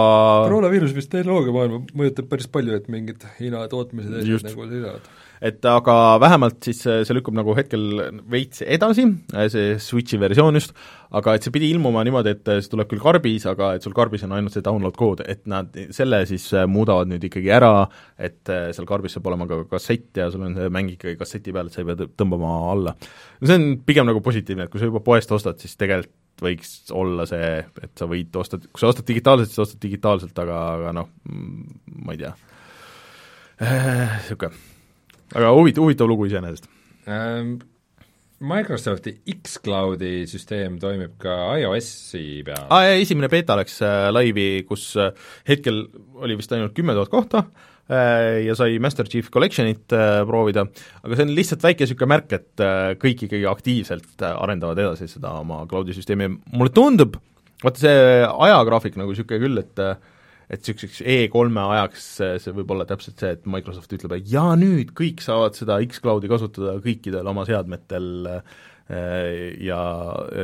S3: koroonaviirus vist tehnoloogiamaailma mõjutab päris palju, et mingid Hiina tootmised nagu seisavad.
S2: Et aga vähemalt siis see lükkub nagu hetkel veits edasi, see Switchi versioon just, aga et see pidi ilmuma niimoodi, et see tuleb küll karbis, aga et sul karbis on ainult see download kood, et nad selle siis äh, muudavad nüüd ikkagi ära, et äh, seal karbis saab olema ka kassett ja sul on see mäng ikkagi kasseti peal, et sa ei pea tõ- tõmbama alla. no see on pigem nagu positiivne, et kui sa juba poest ostad, siis tegelikult võiks olla see, et sa võid osta, kui sa ostad digitaalselt, siis ostad digitaalselt, aga, aga noh, ma ei tea, niisugune aga huvitav, huvitav lugu iseenesest.
S3: Ähm, Microsofti X-Cloudi süsteem toimib ka iOS-i peal.
S2: jaa, esimene beeta läks äh, laivi, kus äh, hetkel oli vist ainult kümme tuhat kohta äh, ja sai Master Chief Collectionit äh, proovida, aga see on lihtsalt väike niisugune märk, et äh, kõik ikkagi aktiivselt äh, arendavad edasi seda oma cloud'i süsteemi, mulle tundub, vaata see ajagraafik nagu niisugune küll, et äh, et niisuguseks E3-e ajaks see, võib olla täpselt see, et Microsoft ütleb, et jaa, nüüd kõik saavad seda X-Cloudi kasutada kõikidel oma seadmetel äh, ja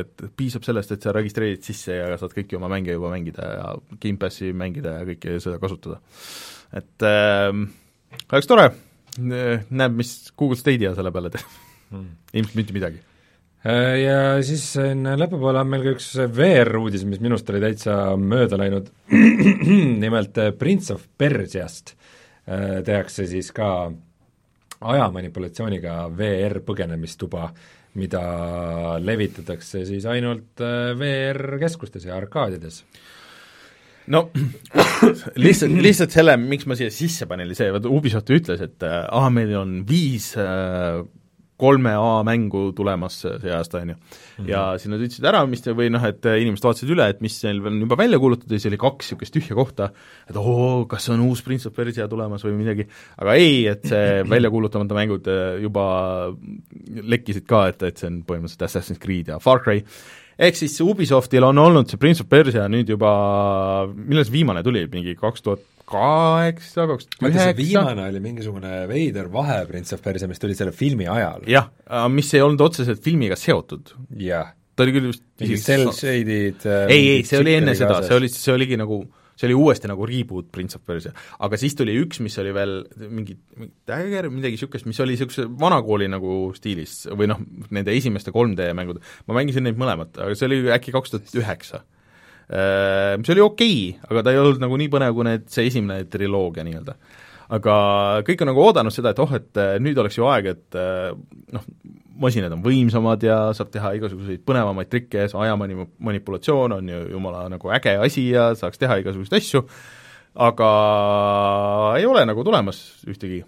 S2: et piisab sellest, et sa registreerid sisse ja saad kõiki oma mänge juba mängida ja Gamepassi mängida ja kõike seda kasutada. et äh, oleks tore, näeb, mis Google Stadia selle peale teeb. Mm.. ilmselt mitte midagi.
S3: Äh, ja siis siin lõpupoole on meil ka üks VR-uudis, mis minust oli täitsa mööda läinud, nimelt äh, Prince of Persiast äh, tehakse siis ka ajamanipulatsiooniga VR-põgenemistuba, mida levitatakse siis ainult VR-keskustes ja arkaadides.
S2: No lihtsalt, lihtsalt selle, miks ma siia sisse panin, oli see, vaata Ubisoft ütles, et aa, meil on viis äh, kolme A mängu tulemas see aasta, on ju. Mhm. ja siis nad ütlesid ära, mis te, või noh, et inimesed vaatasid üle, et mis neil on juba välja kuulutatud ja siis oli kaks niisugust tühja kohta, et oo, kas on uus Prince of Persia tulemas või midagi, aga ei, et see välja kuulutamata mängud äh, juba lekkisid ka, et, et see on põhimõtteliselt Assassin's Creed ja Far Cry, ehk siis Ubisoftil on olnud see Prince of Persia nüüd juba, millal see viimane tuli, mingi kaks tuhat kaheksa, kaks tuhat üheksa.
S3: viimane oli mingisugune veider vahe Prince of Persia, mis tuli selle filmi ajal.
S2: jah, mis ei olnud otseselt filmiga seotud.
S3: jah.
S2: ta oli küll vist
S3: mingid cel-shaded
S2: äh, ei, ei, see oli enne seda, see oli, see oligi nagu see oli uuesti nagu reboot Prince of Persia, aga siis tuli üks, mis oli veel mingi, mingi Dagger, midagi niisugust, mis oli niisuguse vanakooli nagu stiilis või noh, nende esimeste 3D mängud, ma mängisin neid mõlemat, aga see oli äkki kaks tuhat üheksa mis oli okei okay,, aga ta ei olnud nagu nii põnev kui need, see esimene triloogia nii-öelda. aga kõik on nagu oodanud seda, et oh, et äh, nüüd oleks ju aeg, et äh, noh, masinad on võimsamad ja saab teha igasuguseid põnevamaid trikke, see ajamani-, manipulatsioon on ju jumala nagu äge asi ja saaks teha igasuguseid asju, aga ei ole nagu tulemas ühtegi.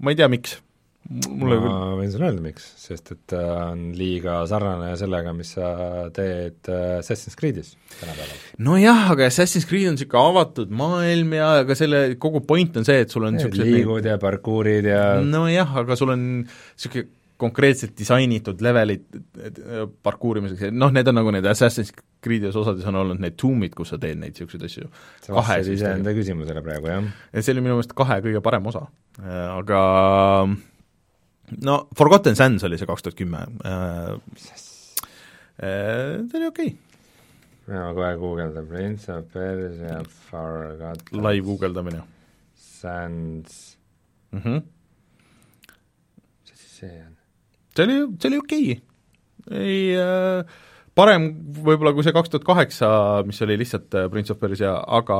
S2: ma ei tea, miks
S3: mulle ma küll võin sulle öelda, miks, sest et ta on liiga sarnane sellega, mis sa teed äh, Assassin's Creed'is tänapäeval.
S2: nojah, aga Assassin's Creed on niisugune avatud maailm ja aga selle kogu point on see, et sul on
S3: niisugused liigud ja parkuurid ja
S2: nojah, aga sul on niisugune konkreetselt disainitud levelid parkuurimiseks, noh, need on nagu need Assassin's Creed'is osades on olnud need tuumid, kus sa teed neid niisuguseid asju.
S3: sa vastasid iseenda küsimusele praegu, jah?
S2: see oli minu meelest kahe kõige parem osa, aga no Forgotten Sands oli see kaks tuhat kümme, äh, äh, see oli okei okay
S3: ma kohe guugeldan, Prince of Persia Forgotten
S2: live guugeldamine.
S3: Sands
S2: mm. -hmm.
S3: mis asi see on?
S2: see oli, see oli okei okay.. ei äh, parem võib-olla kui see kaks tuhat kaheksa, mis oli lihtsalt äh, Prince of Persia, aga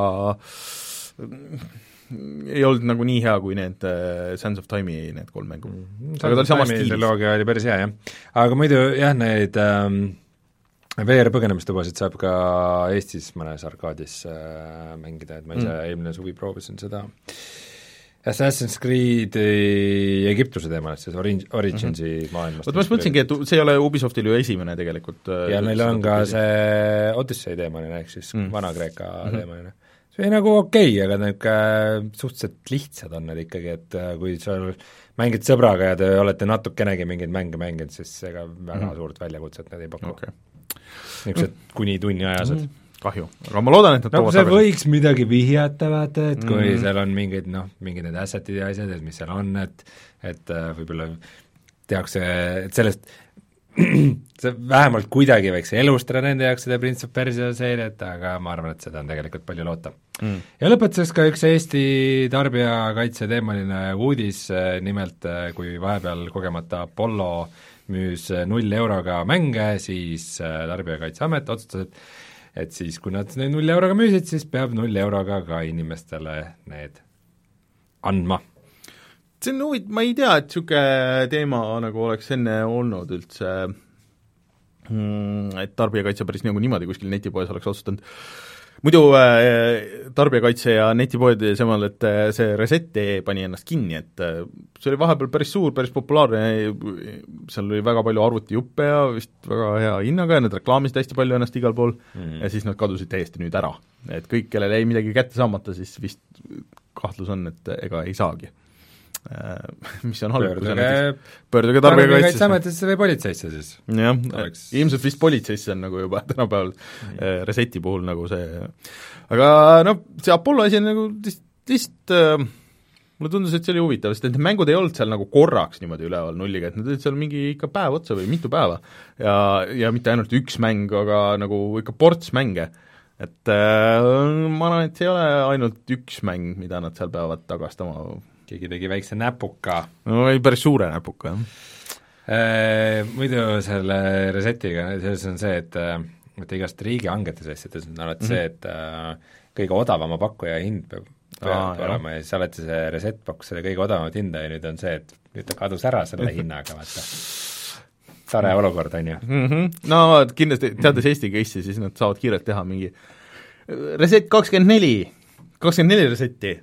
S2: ei olnud nagu nii hea kui need uh, Sands of Time'i need kolm mängu mm,. aga ta oli samas stiilis.
S3: triloogia oli päris hea, jah. aga muidu jah, neid ähm, VR-põgenemistubasid saab ka Eestis mõnes arkaadis äh, mängida, et ma ise mm. eelmine suvi proovisin seda Assassin's Creed'i Egiptuse teemalist, siis Orin-, Originsi mm -hmm. maailmast.
S2: vot ma just mõtlesingi, et see ei ole Ubisoftil ju esimene tegelikult
S3: äh, ja neil on ka see Odyssey teemaline, ehk siis mm. Vana-Kreeka mm -hmm. teemaline see oli nagu okei okay,, aga niisugune suhteliselt lihtsad on need ikkagi, et äh, kui sa mängid sõbraga ja te olete natukenegi mingeid mänge mänginud, siis ega väga mm -hmm. suurt väljakutset need ei paku okay.. niisugused kuni tunniajased mm. -hmm
S2: kahju, aga ma loodan, et nad
S3: no, see tagasi. võiks midagi vihjata, vaata, et kui mm -hmm. seal on mingid noh, mingid need asset'id ja asjad, et mis seal on, et et äh, võib-olla tehakse, et sellest see vähemalt kuidagi võiks elustada nende jaoks seda Prince of Persia seeriat, aga ma arvan, et seda on tegelikult palju loota. Mm.. ja lõpetuseks ka üks Eesti tarbijakaitse teemaline uudis, nimelt kui vahepeal kogemata Apollo müüs null euroga mänge, siis Tarbijakaitseamet otsustas, et et siis, kui nad neid null euroga müüsid, siis peab null euroga ka inimestele need andma
S2: see on huvitav, ma ei tea, et niisugune teema nagu oleks enne olnud üldse mm,, et tarbijakaitse päris nagu niimoodi kuskil netipoes oleks otsustanud. muidu äh, Tarbijakaitse ja netipoed seemal, et äh, see Reset.ee pani ennast kinni, et äh, see oli vahepeal päris suur, päris populaarne, seal oli väga palju arvutijuppe ja vist väga hea hinnaga ja nad reklaamisid hästi palju ennast igal pool mm -hmm. ja siis nad kadusid täiesti nüüd ära. et kõik, kellel jäi midagi kätte saamata, siis vist kahtlus on, et ega ei saagi mis on halb, kui sa näiteks pöörduge.
S3: Tarbijakaitseametisse või politseisse siis.
S2: jah
S3: Oleks-,
S2: ilmselt vist politseisse on nagu juba tänapäeval äh, Reseti puhul nagu see, aga noh, see Apollo asi on nagu lihtsalt, äh, mulle tundus, et see oli huvitav, sest need mängud ei olnud seal nagu korraks niimoodi üleval nulliga, et need olid seal mingi ikka päev otsa või mitu päeva. ja, ja mitte ainult üks mäng, aga nagu ikka ports mänge. et äh, ma arvan, et see ei ole ainult üks mäng, mida nad seal peavad tagastama.
S3: Keegi tegi väikse näpuka
S2: no ei, päris suure näpuga, jah.
S3: Äh, muidu selle resetiga, selles on see, et äh, et igast riigihangetes asjades on alati mm -hmm. see, et äh, kõige odavama pakkuja hind peab, peab
S2: Aa, jah.
S3: olema ja siis alati see reset pakkus selle kõige odavamat hinda ja nüüd on see, et nüüd ta kadus ära selle hinnaga, vaata. tore olukord, on ju.
S2: mm. -hmm. no kindlasti, teades Eesti case'i, siis nad saavad kiirelt teha mingi reset kakskümmend neli, kakskümmend neli resetti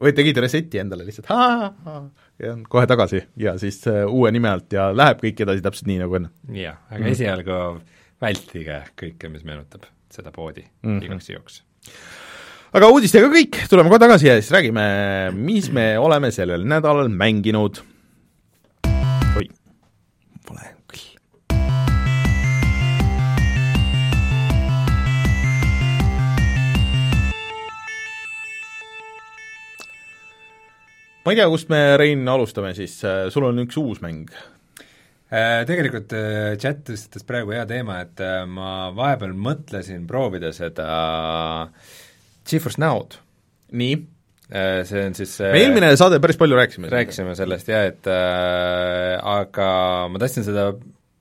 S2: või tegid reset'i endale lihtsalt ha-ha-ha ja kohe tagasi ja siis uh, uue nime alt ja läheb kõik edasi täpselt nii, nagu enne.
S3: jah, aga mm. esialgu vältige kõike, mis meenutab seda poodi mm. -hmm. igaks juhuks.
S2: aga uudistega kõik, tuleme kohe tagasi ja siis räägime, mis me oleme sellel nädalal mänginud. Ma ei tea, kust me, Rein, alustame siis, sul on üks uus mäng.
S3: Äh, Tegelikult äh, chat tõstatas praegu hea teema, et äh, ma vahepeal mõtlesin proovida seda GeForce Now'd.
S2: nii,
S3: See on siis
S2: me eelmine saade päris palju rääkisime.
S3: rääkisime sellest jah, et äh, aga ma tahtsin seda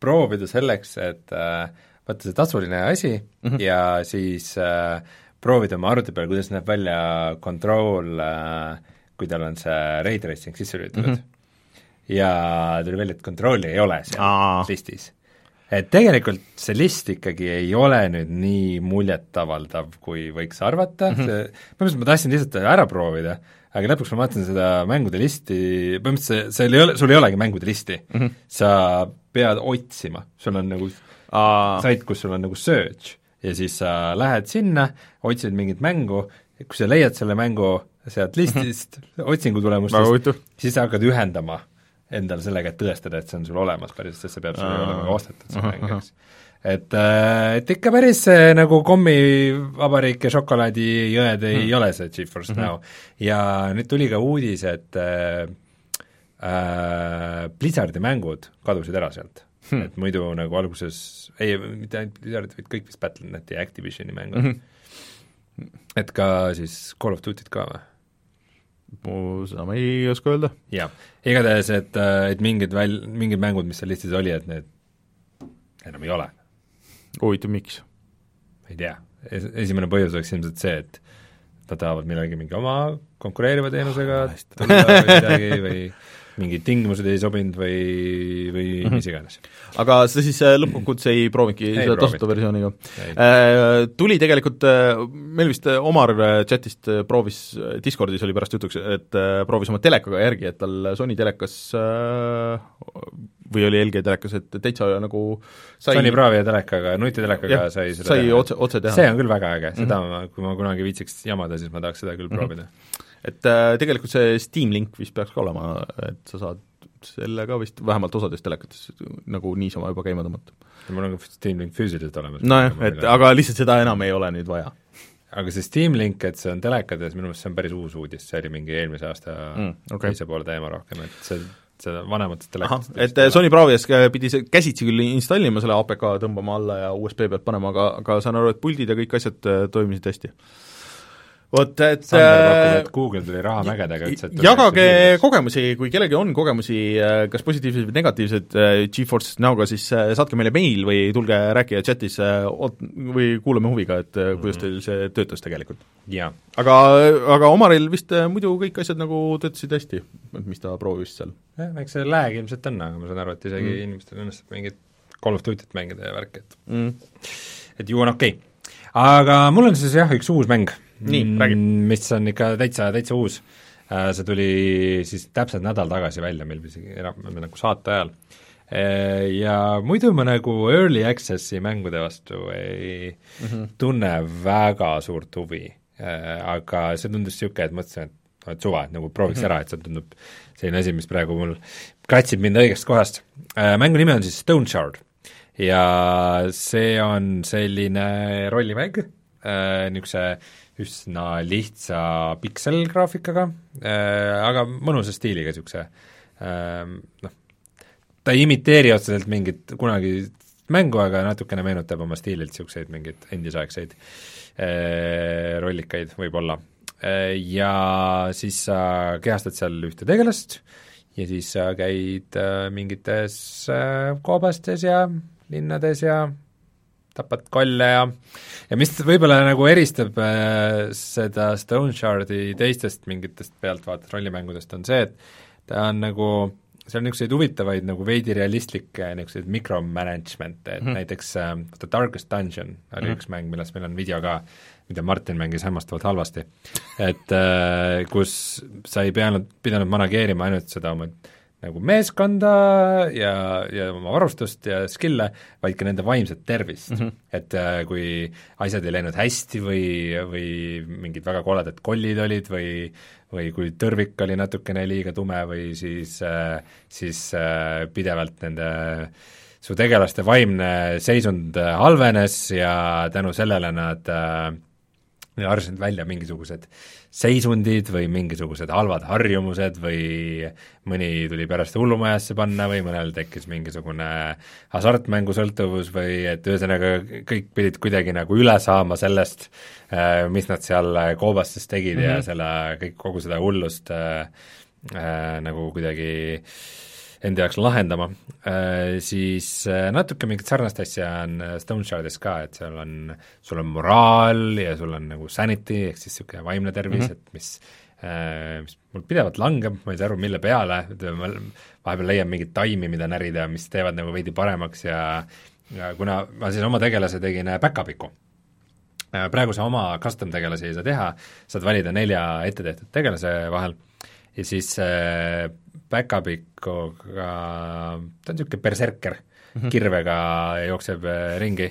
S3: proovida selleks, et äh, vaata see tasuline asi mm -hmm. ja siis äh, proovida oma arvuti peal, kuidas näeb välja control äh,, kui tal on see ray tracing sisse lülitatud mm. -hmm. ja tuli välja, et control'i ei ole seal
S2: Aa.
S3: listis. et tegelikult see list ikkagi ei ole nüüd nii muljetavaldav, kui võiks arvata mm, -hmm. see, põhimõtteliselt ma tahtsin lihtsalt ära proovida, aga lõpuks ma vaatasin seda mängude listi, põhimõtteliselt seal ei ole, sul ei olegi mängude listi mm, -hmm. sa pead otsima, sul on nagu
S2: Aa,
S3: sait, kus sul on nagu search ja siis sa lähed sinna, otsid mingit mängu, kui sa leiad selle mängu sealt listist otsingu tulemustest, siis sa hakkad ühendama endale sellega, et tõestada, et see on sul olemas päriselt, sest see peab sul olema ka ostetud, see mäng, eks. et, äh, et ikka päris nagu kommivabariik ja šokolaadijõed ei mm. ole see GeForce -hmm. Now. ja nüüd tuli ka uudis, et äh, äh, Blizzardi mängud kadusid ära sealt hmm.. et muidu nagu alguses, ei, mitte ainult Blizzard, vaid kõik vist Battle.neti ja Activisioni mängud mm. -hmm. Et ka siis Call of Duty't ka või?
S2: seda ma ei oska öelda.
S3: jah, igatahes, et, et mingid väl-, mingid mängud, mis seal listis oli, et need enam ei ole,
S2: huvitav, miks?
S3: ei tea. Es-, esimene põhjus oleks ilmselt see, et nad tahavad millalgi mingi oma konkureeriva teenusega tulla või midagi või mingid tingimused ei sobinud või, või mm -hmm. mis iganes.
S2: aga sa siis äh, lõppkokkuvõttes ei proovinudki seda tasuta versiooniga äh, Tuli tegelikult äh,, meil vist Omar chatist proovis, Discordis oli pärast jutuks, et proovis oma telekaga järgi, et tal Sony telekas või oli LG telekas, et täitsa nagu sai
S3: Sony Bravi ja telekaga, nutitelekaga
S2: jah,
S3: sai seda
S2: sai
S3: teha.
S2: otse, otse teha.
S3: see on küll väga äge, seda mm -hmm. ma, kui ma kunagi viitsiks jamada, siis ma tahaks seda küll proovida.
S2: Et äh, tegelikult see Steam link vist peaks ka olema, et sa saad selle ka vist vähemalt osades telekates nagu niisama juba käima tõmmata.
S3: mul on ka Steam Link füüsiliselt olemas.
S2: nojah, et aga lihtsalt seda enam ei ole nüüd vaja
S3: aga see Steam Link, et see on telekades, minu meelest see on päris uus uudis, see oli mingi eelmise aasta
S2: Mm, okei.
S3: teise poole teema rohkem, et see, seda vanematest
S2: ahah
S3: telekatest,
S2: et äh, Sony Bravias äh, pidi see käsitsi küll installima selle APK, tõmbama alla ja USB pealt panema, aga, aga saan aru, et puldid ja kõik asjad äh, toimisid hästi. Vot, et
S3: Sander pakub,
S2: äh,
S3: et Google tuli raha mägedega, ütles, et
S2: jagage kogemusi, kui kellelgi on kogemusi äh, kas positiivseid või negatiivseid äh, GeForce Now'ga, siis saatke meile meil või tulge rääkige chatis oot- või kuulame huviga, et kuidas teil see töötas tegelikult. aga, aga Omaril vist muidu kõik asjad nagu töötasid hästi, mis ta proovis seal.
S3: jah, eks see lag ilmselt on, aga ma saan aru, et isegi mm. inimestel õnnestub mingit Call of Duty't mängida ja värki, et
S2: mm.
S3: et ju on okei okay.. aga mul on siis jah, üks uus mäng.
S2: Nii, räägi.
S3: mis on ikka täitsa, täitsa uus. See tuli siis täpselt nädal tagasi välja meil isegi enam nagu saate ajal. Ja muidu ma nagu early access'i mängude vastu ei mm -hmm. tunne väga suurt huvi. aga see tundus niisugune, et mõtlesin, et et suva, et nagu prooviks mm -hmm. ära, et see tundub selline asi, mis praegu mul kratsib mind õigest kohast. Mängu nimi on siis Stone Shard ja see on selline rollimäng äh,, niisuguse üsna lihtsa pikselgraafikaga äh,, aga mõnusa stiiliga niisuguse äh, noh, ta ei imiteeri otseselt mingit kunagi mängu, aga natukene meenutab oma stiililt niisuguseid mingeid endisaegseid äh, rollikaid võib-olla äh,. Ja siis sa kehastad seal ühte tegelast ja siis sa käid äh, mingites äh, koobastes ja linnades ja tapad kolle ja ja mis võib-olla nagu eristab äh, seda Stone Shardi teistest mingitest pealtvaates rollimängudest, on see, et ta on nagu seal on niisuguseid huvitavaid nagu veidi realistlikke niisuguseid micromanagement'e, et mm -hmm. näiteks äh, The Darkest Dungeon oli mm -hmm. üks mäng, millest meil on video ka, mida Martin mängis hämmastavalt halvasti. et äh, kus sa ei peanud, pidanud manageerima ainult seda oma nagu meeskonda ja, ja oma varustust ja skill'e, vaid ka nende vaimset tervist mm. -hmm. et äh, kui asjad ei läinud hästi või, või mingid väga koledad kollid olid või või kui tõrvik oli natukene liiga tume või siis äh,, siis äh, pidevalt nende su tegelaste vaimne seisund äh, halvenes ja tänu sellele nad äh, arvasid välja mingisugused seisundid või mingisugused halvad harjumused või mõni tuli pärast hullumajasse panna või mõnel tekkis mingisugune hasartmängusõltuvus või et ühesõnaga kõik pidid kuidagi nagu üle saama sellest, äh, mis nad seal koobastes tegid mm -hmm. ja mhm. selle, kõik, kogu seda hullust äh, äh, nagu kuidagi äh, enda jaoks lahendama, äh, siis äh, natuke mingit sarnast asja on äh, Stone Shardis ka, et seal on, sul on moraal ja sul on nagu sanity, ehk siis niisugune vaimne tervis mm, -hmm. et mis mis mul pidevalt langeb, ma ei saa aru, mille peale, ma vahepeal leian mingeid taimi, mida närida, mis teevad nagu veidi paremaks ja ja kuna ma siis oma tegelase tegin back-up'iku, praegu sa oma custom tegelasi ei saa teha, saad valida nelja ettetehtud tegelase vahel ja siis äh, päkapikuga, ta on niisugune berserker. Mm, -hmm. kirvega jookseb äh, ringi,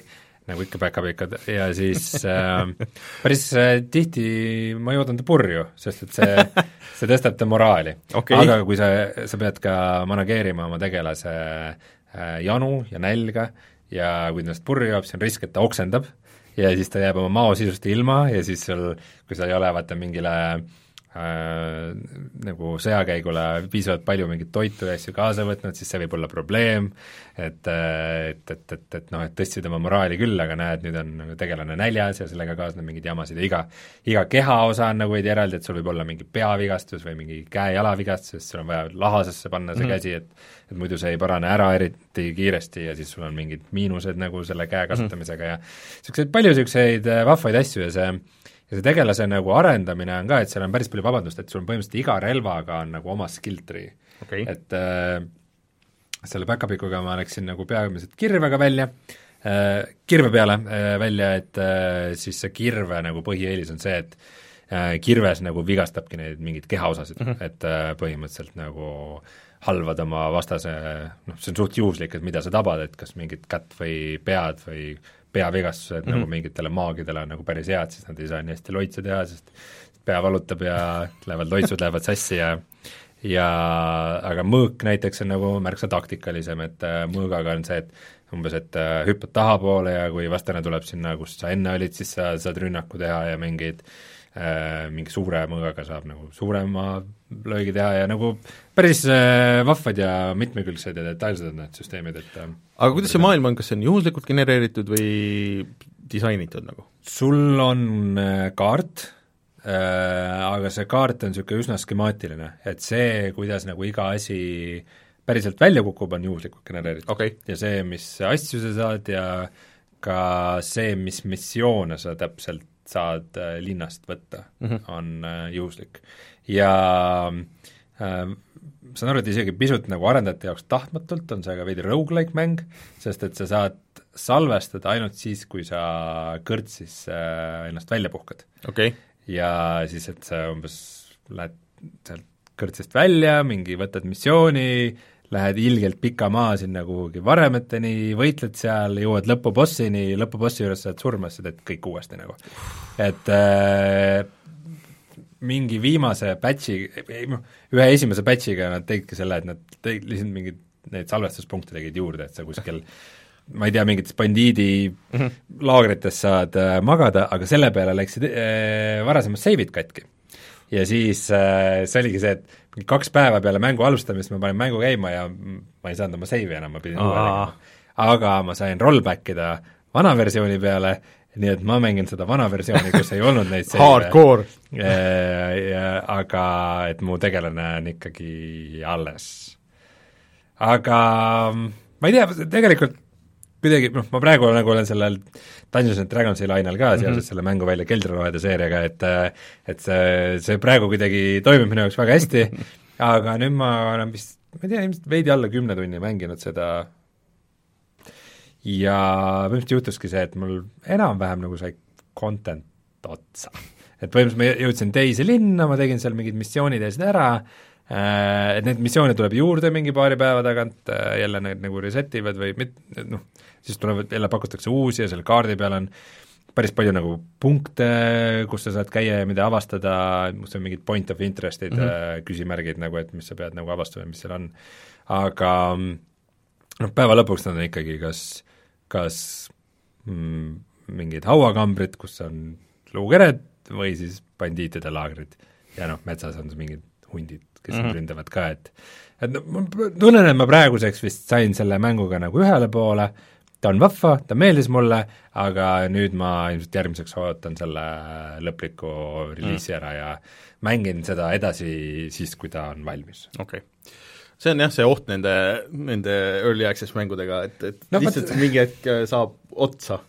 S3: nagu ikka päkapikud, ja siis äh, päris äh, tihti ma joodan ta purju, sest et see, see tõstab ta moraali. Okay.. aga kui sa, sa pead ka manageerima oma tegelase äh, janu ja nälga ja kui ta ennast purju joob, siis on risk, et ta oksendab. Ja siis ta jääb oma maosisust ilma ja siis sul, kui sa ei ole vaata mingile äh, äh, nagu sõjakäigule piisavalt palju mingit toitu ja asju kaasa võtnud, siis see võib olla probleem, et et, et, et, et noh, et tõstsid oma moraali küll, aga näed, nüüd on nagu tegelane näljas ja sellega kaasneb mingeid jamasid ja iga, iga kehaosa on nagu veidi eraldi, et sul võib olla mingi peavigastus või mingi käe-jalavigastus, sest sul on vaja lahasesse panna see mm käsi, et et muidu see ei parane ära eriti kiiresti ja siis sul on mingid miinused nagu selle käe kasutamisega ja niisuguseid palju niisuguseid äh, vahvaid asju ja see ja see tegelase nagu arendamine on ka, et seal on päris palju vabandust, et sul on põhimõtteliselt iga relvaga on nagu oma skill tree. Okay.. et äh, selle päkapikuga ma läksin nagu peamiselt kirvega välja äh,, kirve peale äh, välja, et äh, siis see kirve nagu põhieelis on see, et äh, kirves nagu vigastabki neid mingeid kehaosasid mm, -hmm. et äh, põhimõtteliselt nagu halvad oma vastase, noh, see on suht juhuslik, et mida sa tabad, et kas mingit kätt või pead või peavigastused mm -hmm. nagu mhm. mingitele maagidele on nagu päris head, siis nad ei saa nii hästi loitsu teha, sest pea valutab ja lähevad loitsud lähevad sassi ja ja aga mõõk näiteks on nagu märksa taktikalisem, et äh, mõõgaga on see, et umbes, et äh, hüppad tahapoole ja kui vastane tuleb sinna, kus sa enne olid, siis sa saad rünnaku teha ja mingeid äh, mingi suure mõõgaga saab nagu suurema löögi teha ja nagu päris äh, vahvad ja mitmekülgsed ja detailsed on need süsteemid, et äh,
S2: aga kuidas see maailm on, kas see on juhuslikult genereeritud või disainitud nagu?
S3: sul on äh, kaart aga see kaart on niisugune üsna skemaatiline, et see, kuidas nagu iga asi päriselt välja kukub, on juhuslikult genereeritud.
S2: Okay..
S3: ja see, mis asju sa saad ja ka see, mis missioone sa täpselt saad äh, linnast võtta mm, -hmm. on äh, juhuslik. Ja äh, saan aru, et isegi pisut nagu arendajate jaoks tahtmatult on see ka veidi rogu-like mäng, sest et sa saad salvestada ainult siis, kui sa kõrtsis äh, ennast välja puhkad.
S2: Okay..
S3: ja siis, et sa umbes lähed sealt kõrtsist välja, mingi võtad missiooni, lähed ilgelt pika maa sinna kuhugi varemeteni, võitled seal, jõuad lõpubossini, lõpubossi juures saad surma, siis sa teed kõik uuesti nagu. et äh, mingi viimase batch'i, noh, ühe esimese batch'iga nad tegidki selle, et nad tegid lihtsalt mingeid neid salvestuspunkte tegid juurde, et sa kuskil ma ei tea, mingites bandiidi mm -hmm. laagrites saad äh, magada, aga selle peale läksid äh, varasemad seivid katki. Ja siis äh, see oligi see, et kaks päeva peale mängu alustamist ma panin mängu käima ja ma ei saanud oma seivi enam, ma pidin uue tegema. aga ma sain rollback ida vana versiooni peale nii et ma mängin seda vana versiooni, kus ei olnud neid
S2: Hardcore!
S3: aga et mu tegelane on ikkagi alles. aga ma ei tea, tegelikult kuidagi noh, ma praegu nagu olen sellel Dungeons and Dragonsi lainel ka seoses mm -hmm. selle mänguvälja keldriloojade seeriaga, et et see, see praegu kuidagi toimib minu jaoks väga hästi, aga nüüd ma olen vist, ma ei tea, ilmselt veidi alla kümne tunni mänginud seda ja põhimõtteliselt juhtuski see, et mul enam-vähem nagu sai content otsa. et põhimõtteliselt ma jõudsin teise linna, ma tegin seal mingid missioonid ja asjad ära, äh, et neid missioone tuleb juurde mingi paari päeva tagant, äh, jälle need nagu reset ivad või mit-, noh, siis tulevad, jälle pakutakse uusi ja selle kaardi peal on päris palju nagu punkte, kus sa saad käia ja mida avastada, kus on mingid point of interest'id mm, -hmm. küsimärgid nagu, et mis sa pead nagu avastama, mis seal on. aga noh, päeva lõpuks nad on ikkagi kas kas mm, mingid hauakambrid, kus on luukered või siis bandiitide laagrid. ja noh, metsas on mingid hundid, kes mm -hmm. ründavad ka, et et no ma tunnen, et ma praeguseks vist sain selle mänguga nagu ühele poole, ta on vahva, ta meeldis mulle, aga nüüd ma ilmselt järgmiseks ootan selle lõpliku reliisi mm. ära ja mängin seda edasi siis, kui ta on valmis.
S2: okei okay see on jah, see oht nende, nende early access mängudega, et, et no, lihtsalt but... mingi hetk äh, saab otsa.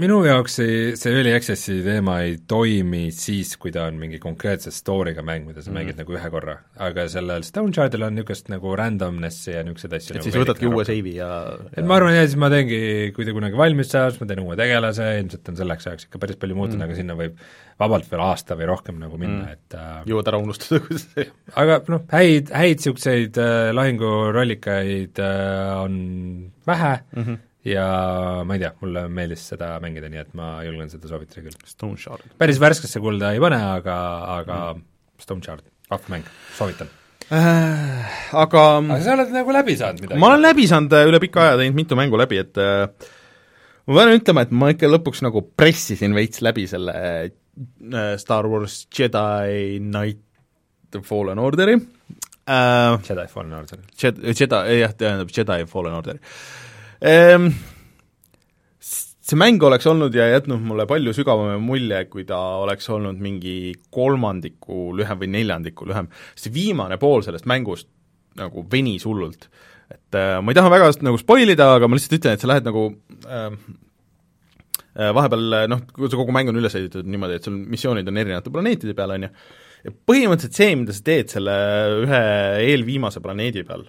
S3: Minu jaoks see, see early access'i teema ei toimi siis, kui ta on mingi konkreetse story'ga mäng, mida sa mm. mängid nagu ühe korra, aga sellel Stone Childil on niisugust nagu randomness'i ja niisuguseid asju
S2: et nagu siis võtadki uue seivi ja,
S3: ja et ma arvan, jah, siis ma teengi, kui ta kunagi valmis saab, siis ma teen uue tegelase, ilmselt on selleks ajaks ikka päris palju muutunud mm., aga sinna võib vabalt veel aasta või rohkem nagu minna mm., et äh,
S2: jõuad ära unustada, kuidas see
S3: aga noh, häid, häid niisuguseid äh, lahingurollikaid äh, on vähe mm, -hmm ja ma ei tea, mulle meeldis seda mängida, nii et ma julgen seda soovitada küll.
S2: Stone Shard.
S3: päris värskesse kulda ei pane, aga, aga mm. Stone Shard, vahva mäng, soovitan
S2: äh,. Aga
S3: aga sa oled nagu läbi saanud midagi?
S2: ma olen läbi saanud äh, üle pika aja, teinud mitu mängu läbi, et äh, ma pean ütlema, et ma ikka lõpuks nagu pressisin veits läbi selle äh, Star Wars Jedi Knight Fallen Orderi
S3: äh,. Jedi Fallen Order.
S2: Jedi, jah, tähendab Jedi Fallen Orderi ehm,. See mäng oleks olnud ja jätnud mulle palju sügavama mulje, kui ta oleks olnud mingi kolmandiku lühem või neljandiku lühem, see viimane pool sellest mängust nagu venis hullult. et äh, ma ei taha väga nagu spoil ida, aga ma lihtsalt ütlen, et sa lähed nagu äh, vahepeal noh, see kogu mäng on üles ehitatud niimoodi, et sul missioonid on erinevate planeetide peal, on ju, ja põhimõtteliselt see, mida sa teed selle ühe eelviimase planeedi peal,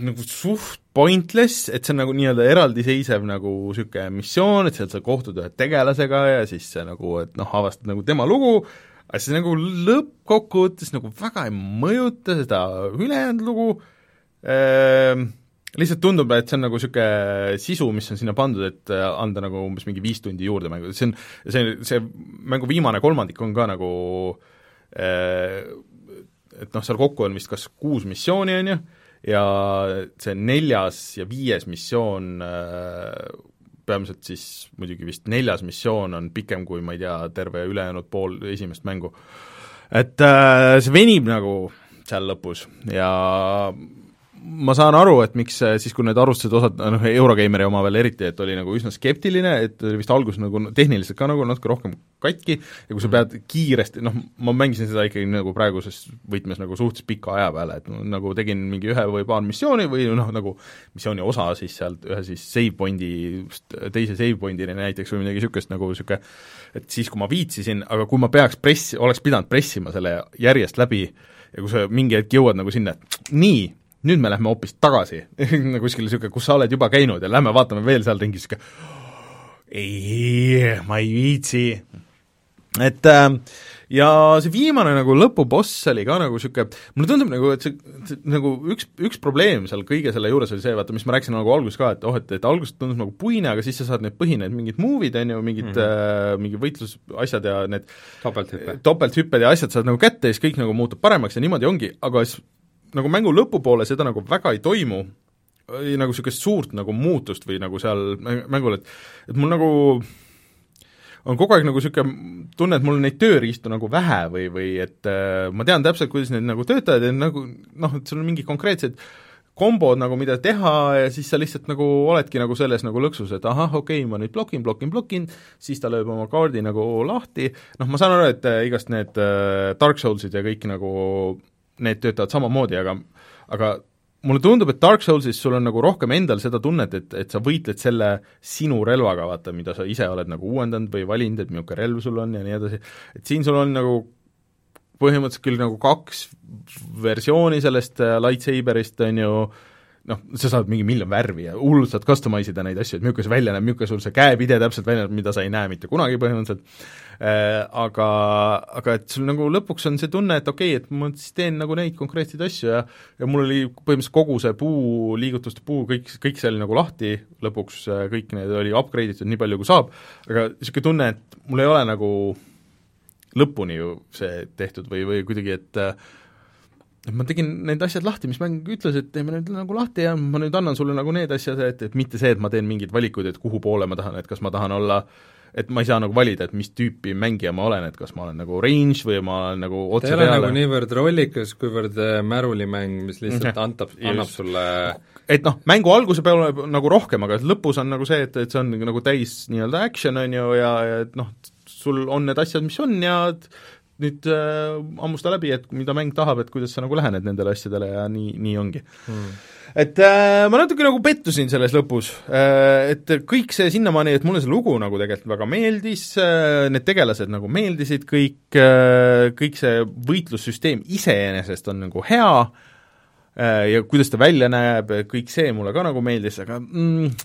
S2: nagu suht pointless, et see on nagu nii-öelda eraldiseisev nagu niisugune missioon, et sealt sa kohtud ühe tegelasega ja siis see nagu, et noh, avastad nagu tema lugu, aga see nagu lõppkokkuvõttes nagu väga ei mõjuta seda ülejäänud lugu. Ehm,, lihtsalt tundub, et see on nagu niisugune sisu, mis on sinna pandud, et anda nagu umbes mingi viis tundi juurde mängu, see on, see, see mängu viimane kolmandik on ka nagu eh, et noh, seal kokku on vist kas kuus missiooni, on ju, ja see neljas ja viies missioon äh, peamiselt siis muidugi vist neljas missioon on pikem kui ma ei tea, terve ülejäänud pool esimest mängu. et äh, see venib nagu seal lõpus ja ma saan aru, et miks siis, kui need arvustused osad, noh, Eurogeimeri oma veel eriti, et oli nagu üsna skeptiline, et oli vist alguses nagu tehniliselt ka nagu natuke rohkem katki ja kui sa pead kiiresti, noh, ma mängisin seda ikkagi nagu praeguses võtmes nagu suhteliselt pika aja peale, et nagu tegin mingi ühe või paar missiooni või noh, nagu missiooni osa siis sealt ühe siis save point'i, teise save point'ini näiteks või midagi niisugust nagu niisugune et siis, kui ma viitsisin, aga kui ma peaks press, oleks pidanud pressima selle järjest läbi ja kui sa mingi hetk jõuad nagu sinna, et nii, nüüd me lähme hoopis tagasi kuskile niisugune, kus sa oled juba käinud ja lähme vaatame veel seal ringi, niisugune ei, ma ei viitsi. et äh, ja see viimane nagu lõpuboss oli ka nagu niisugune, mulle tundub nagu, et see, see nagu üks, üks probleem seal kõige selle juures oli see, vaata, mis ma rääkisin nagu alguses ka, et oh, et, et alguses tundus nagu puine, aga siis sa saad need põhinevad mingid movie'd, on ju, mingid mm -hmm. äh, mingi võitlusasjad ja need
S3: topelthüpe.
S2: topelthüpped ja asjad saad nagu kätte ja siis kõik nagu muutub paremaks ja niimoodi ongi, aga siis nagu mängu lõpupoole seda nagu väga ei toimu, nagu niisugust suurt nagu muutust või nagu seal mängul, et et mul nagu on kogu aeg nagu niisugune tunne, et mul neid tööriistu nagu vähe või, või et äh, ma tean täpselt, kuidas need nagu töötavad ja nagu noh, et sul on mingid konkreetsed kombod nagu, mida teha ja siis sa lihtsalt nagu oledki nagu selles nagu lõksus, et ahah, okei okay,, ma nüüd blokin, blokin, blokin, siis ta lööb oma kaardi nagu lahti, noh, ma saan aru, et äh, igast need äh, Dark Soulsid ja kõik nagu, need töötavad samamoodi, aga aga mulle tundub, et Dark Soulsis sul on nagu rohkem endal seda tunnet, et, et sa võitled selle sinu relvaga, vaata, mida sa ise oled nagu uuendanud või valinud, et milline relv sul on ja nii edasi, et siin sul on nagu põhimõtteliselt küll nagu kaks versiooni sellest äh, lightsaber'ist, on ju, noh, sa saad mingi miljon värvi ja hullult saad customize ida neid asju, et milline see välja näeb, milline sul see käepide täpselt välja näeb, mida sa ei näe mitte kunagi põhimõtteliselt aga, aga et sul nagu lõpuks on see tunne, et okei okay,, et ma siis teen nagu neid konkreetseid asju ja ja mul oli põhimõtteliselt kogu see puu, liigutuste puu, kõik, kõik see oli nagu lahti. Lõpuks, äh, kõik need oli upgrade itud nii palju, kui saab, aga niisugune tunne, et mul ei ole nagu lõpuni ju see tehtud või, või kuidagi, et äh, et ma tegin need asjad lahti, mis mäng ütles, et teeme need nagu lahti ja ma nüüd annan sulle nagu need asjad, et, et mitte see, et ma teen mingeid valikuid, et kuhu poole ma tahan, et kas ma tahan olla et ma ei saa nagu valida, et mis tüüpi mängija ma olen, et kas ma olen nagu range või ma olen nagu otse
S3: ta ei ole
S2: peale.
S3: nagu niivõrd rollikas, kuivõrd äh, märulimäng, mis lihtsalt
S2: Mhm.
S3: antab, annab
S2: Just.
S3: sulle
S2: et noh, mängu alguse peale nagu rohkem, aga lõpus on nagu see, et, et see on nagu täis nii-öelda action, on ju, ja, ja et noh, sul on need asjad, mis on ja nüüd äh, hammusta läbi, et mida mäng tahab, et kuidas sa nagu lähened nendele asjadele ja nii, nii ongi
S3: hmm.
S2: et äh, ma natuke nagu pettusin selles lõpus äh,, et kõik see sinnamaani, et mulle see lugu nagu tegelikult väga meeldis äh,, need tegelased nagu meeldisid kõik äh,, kõik see võitlussüsteem iseenesest on nagu hea äh, ja kuidas ta välja näeb, kõik see mulle ka nagu meeldis, aga mm,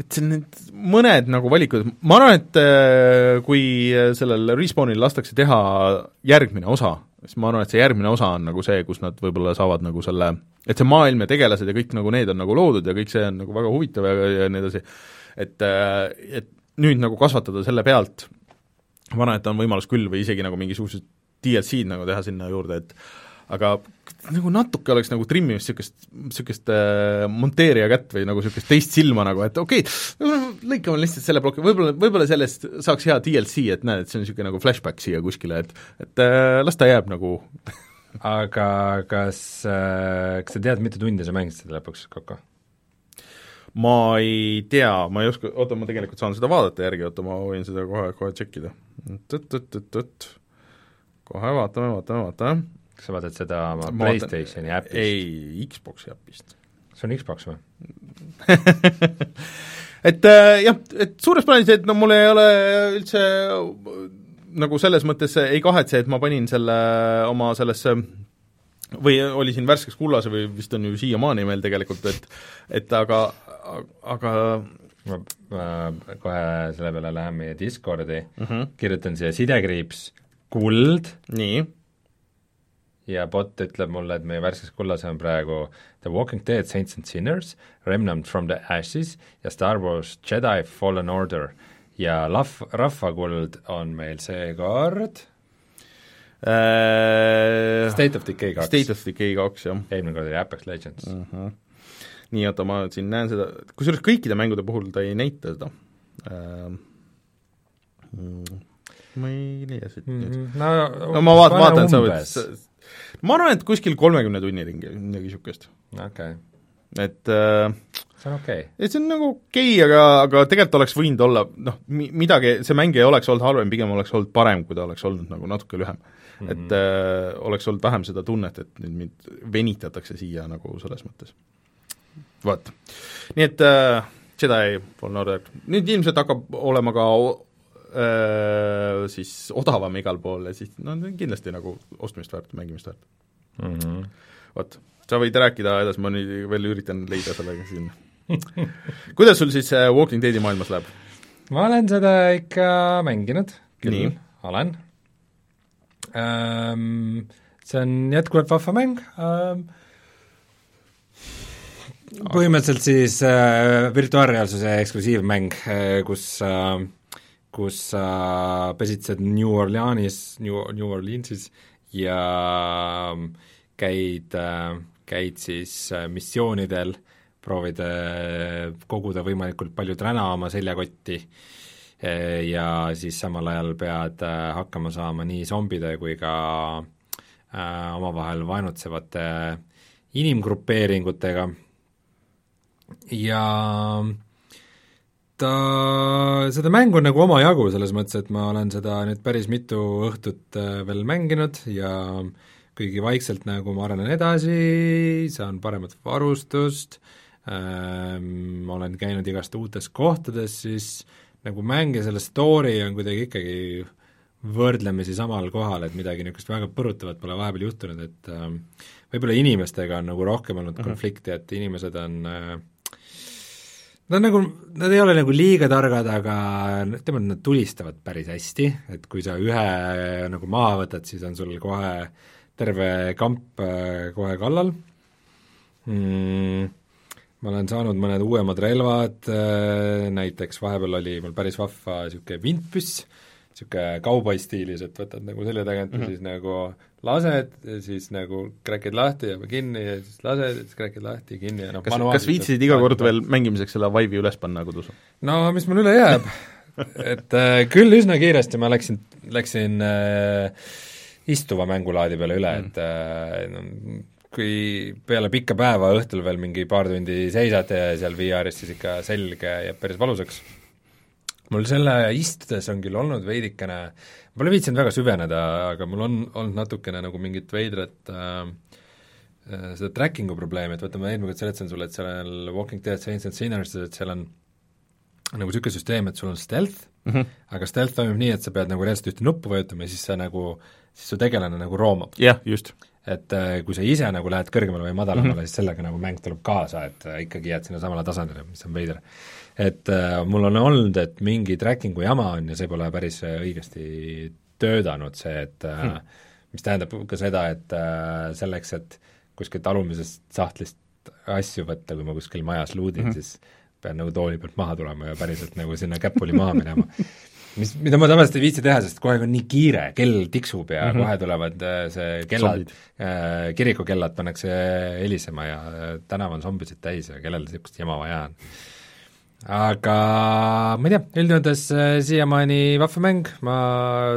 S2: et see need mõned nagu valikud, ma arvan, et äh, kui sellel Respawnil lastakse teha järgmine osa, siis ma arvan, et see järgmine osa on nagu see, kus nad võib-olla saavad nagu selle, et see maailm ja tegelased ja kõik nagu need on nagu loodud ja kõik see on nagu väga huvitav ja, ja nii edasi, et, et nüüd nagu kasvatada selle pealt, ma arvan, et on võimalus küll või isegi nagu mingisugused DLC-d nagu teha sinna juurde, et aga nagu natuke oleks nagu trimmimist niisugust, niisugust äh, monteerija kätt või nagu niisugust teist silma nagu, et okei okay,, lõikame lihtsalt selle ploki, võib-olla, võib-olla sellest saaks hea DLC, et näed, et see on niisugune nagu flashback siia kuskile, et et äh, las ta jääb nagu
S3: aga kas äh,, kas sa tead, mitu tundi sa mängisid seda lõpuks kokku?
S2: ma ei tea, ma ei oska, oota, ma tegelikult saan seda vaadata järgi, oota, ma võin seda kohe, kohe tšekkida. tõtt-tõtt-tõtt-tõtt, kohe vaatame, vaatame, vaatame
S3: kas sa vaatad seda oma
S2: Ma
S3: PlayStationi äpist?
S2: ei, Xbox'i äpist
S3: see on Xbox või?
S2: et äh, jah, et suures plaanis, et no mul ei ole üldse nagu selles mõttes ei kahetse, et ma panin selle oma sellesse või oli siin värskeks kullas või vist on ju siiamaani meil tegelikult, et et aga, aga
S3: ma, ma kohe selle peale lähen meie Discordi
S2: uh -huh.
S3: kirjutan siia sidekriips kuld
S2: nii,
S3: ja bot ütleb mulle, et meie värskes kullas on praegu The Walking Dead Saints and Sinners, Remnant from the Ashes ja Star Wars Jedi Fallen Order. Ja lahv, rahvakuld on meil seekord
S2: äh,
S3: State of Decay kaks,
S2: State of Decay kaks, jah.
S3: Eelmine kord oli Apex Legends.
S2: Uh. -huh. nii, oota, ma siin näen seda, kusjuures kõikide mängude puhul ta ei näita seda. Äh, mm, ma ei leia siit nüüd.
S3: -hmm. no,
S2: no ma vaat-, vaatan, sa võid, ma arvan, et kuskil kolmekümne tunni ringi, midagi niisugust.
S3: okei okay.,
S2: et äh,
S3: see on okei okay.
S2: et see on nagu okei okay,, aga, aga tegelikult oleks võinud olla noh, mi-, midagi, see mäng ei oleks olnud halvem, pigem oleks olnud parem, kui ta oleks olnud nagu natuke lühem mm. -hmm. et äh, oleks olnud vähem seda tunnet, et nüüd mind venitatakse siia nagu selles mõttes. vot. nii et äh, Jedi Fallen Order, nüüd ilmselt hakkab olema ka siis odavam igal pool ja siis no kindlasti nagu ostmist väärt, mängimist väärt.
S3: mm. -hmm.
S2: vot, sa võid rääkida edasi, ma nüüd veel üritan leida sellega siin kuidas sul siis äh, Walking Deadi maailmas läheb?
S3: ma olen seda ikka mänginud küll olen ähm,. see on jätkuvalt vahva mäng ähm,, põhimõtteliselt siis äh, virtuaalreaalsuse eksklusiivmäng äh,, kus äh, kus sa äh, pesitsed New Orleanis, New, New Orleansis ja ähm, käid äh,, käid siis äh, missioonidel, proovid äh, koguda võimalikult palju träna oma seljakotti äh, ja siis samal ajal pead äh, hakkama saama nii zombide kui ka äh, omavahel vaenutsevate inimgrupeeringutega. Ja ta, seda mängu on nagu omajagu, selles mõttes, et ma olen seda nüüd päris mitu õhtut äh, veel mänginud ja kuigi vaikselt nagu ma arenen edasi, saan paremat varustust ähm,, olen käinud igast uutes kohtades, siis nagu mäng ja selle story on kuidagi ikkagi võrdlemisi samal kohal, et midagi niisugust väga põrutavat pole vahepeal juhtunud, et äh, võib-olla inimestega on nagu rohkem olnud mm -hmm. konflikti, et inimesed on äh, Nad nagu, nad ei ole nagu liiga targad, aga ütleme, et nad tulistavad päris hästi, et kui sa ühe nagu maha võtad, siis on sul kohe terve kamp äh, kohe kallal. Mm,. ma olen saanud mõned uuemad relvad, äh, näiteks vahepeal oli mul päris vahva niisugune vintpüss, niisugune kauboi-stiilis, et võtad nagu selja tagant mm -hmm. ja siis nagu lased ja siis nagu kräkid lahti ja kinni ja siis lased ja siis kräkid lahti ja kinni ja noh
S2: kas, kas viitsisid iga kord veel mängimiseks selle Vive'i üles panna kodus?
S3: no mis mul üle jääb et äh, küll üsna kiiresti ma läksin, läksin äh, istuva mängulaadi peale üle mm., et äh, no, kui peale pikka päeva õhtul veel mingi paar tundi seisad seal VR-is, siis ikka selg jääb päris valusaks. Mul selle istudes on küll olnud veidikene äh, Pole viitsinud väga süveneda, aga mul on olnud natukene nagu mingit veidrat äh, äh seda tracking'u probleemi, et vaata, ma eelmine kord seletasin sulle, et seal Walking Dead Saints and Sinners, et seal on nagu niisugune süsteem, et sul on stealth mm, -hmm. aga stealth toimub nii, et sa pead nagu reaalselt ühte nuppu vajutama ja siis sa nagu, siis su tegelane nagu roomab.
S2: jah yeah,, just.
S3: et äh, kui sa ise nagu lähed kõrgemale või madalamale mm, -hmm. siis sellega nagu mäng tuleb kaasa, et äh, ikkagi jääd sinna samale tasandile, mis on veider et äh, mul on olnud, et mingi tracking'u jama on ja see pole päris äh, õigesti töötanud, see, et äh, hmm. mis tähendab ka seda, et äh, selleks, et kuskilt alumisest sahtlist asju võtta, kui ma kuskil majas luudin mm, -hmm. siis pean nagu tooli pealt maha tulema ja päriselt nagu sinna käpuli maha minema. mis, mida ma tavaliselt ei viitsi teha, sest kogu aeg on nii kiire, kell tiksub ja mm -hmm. kohe tulevad äh, see kellad, äh, kirikukellad pannakse helisema ja tänav on zombisid täis ja kellel niisugust jama vaja on aga ma ei tea, üldjoontes äh, siiamaani vahva mäng, ma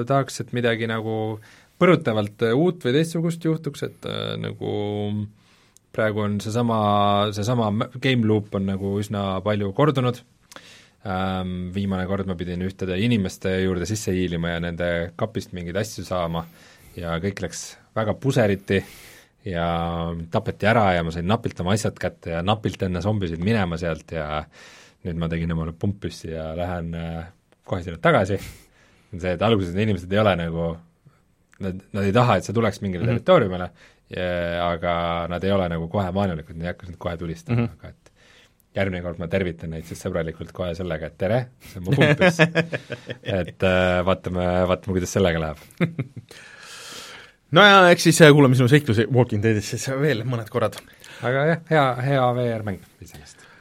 S3: tahaks, et midagi nagu põrutavalt äh, uut või teistsugust juhtuks, et äh, nagu praegu on seesama, seesama game loop on nagu üsna palju kordunud. Ähm,, viimane kord ma pidin ühtede inimeste juurde sisse hiilima ja nende kapist mingeid asju saama ja kõik läks väga puseriti ja tapeti ära ja ma sain napilt oma asjad kätte ja napilt enne zombisid minema sealt ja äh, nüüd ma tegin omale pumppüssi ja lähen äh, kohe sinna tagasi, on see, et alguses need inimesed ei ole nagu, nad, nad ei taha, et sa tuleks mingile mm -hmm. territooriumile, aga nad ei ole nagu kohe vaenulikud, nad ei hakka sind kohe tulistama mm, -hmm. aga et järgmine kord ma tervitan neid siis sõbralikult kohe sellega, et tere, see on mu pumppüss et äh, vaatame, vaatame, kuidas sellega läheb
S2: no ja eks siis äh, kuulame sinu seiklusi Walking Deadis siis veel mõned korrad.
S3: aga jah, hea, hea VR-mäng iseenesest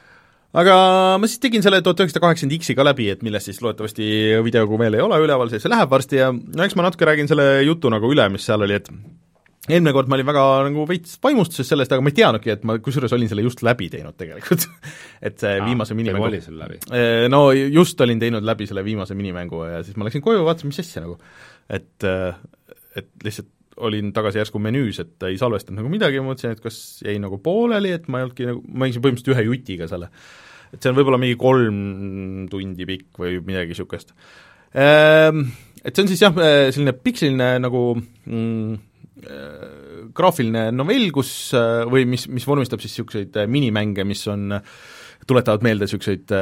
S2: aga ma siis tegin selle tuhat üheksasada kaheksakümmend X-i ka läbi, et millest siis loodetavasti videoga veel ei ole üleval, see läheb varsti ja no eks ma natuke räägin selle jutu nagu üle, mis seal oli, et eelmine kord ma olin väga nagu veits vaimustuses sellest, aga ma ei teadnudki, et ma kusjuures olin selle just läbi teinud tegelikult et see Aa, viimase minimängu
S3: oli sul läbi?
S2: No just olin teinud läbi selle viimase minimängu ja siis ma läksin koju, vaatasin, mis asja nagu. et, et lihtsalt olin tagasi järsku menüüs, et ei salvestanud nagu midagi ja mõtlesin, et kas jäi nagu pooleli, et ma ei olnudki nagu, ma mängisin põhimõtteliselt ühe jutiga selle et see on võib-olla mingi kolm tundi pikk või midagi niisugust. Ehm, et see on siis jah, eh, selline pikseliline nagu mm, eh, graafiline novell, kus eh, või mis, mis vormistab siis niisuguseid minimänge, mis on, tuletavad meelde niisuguseid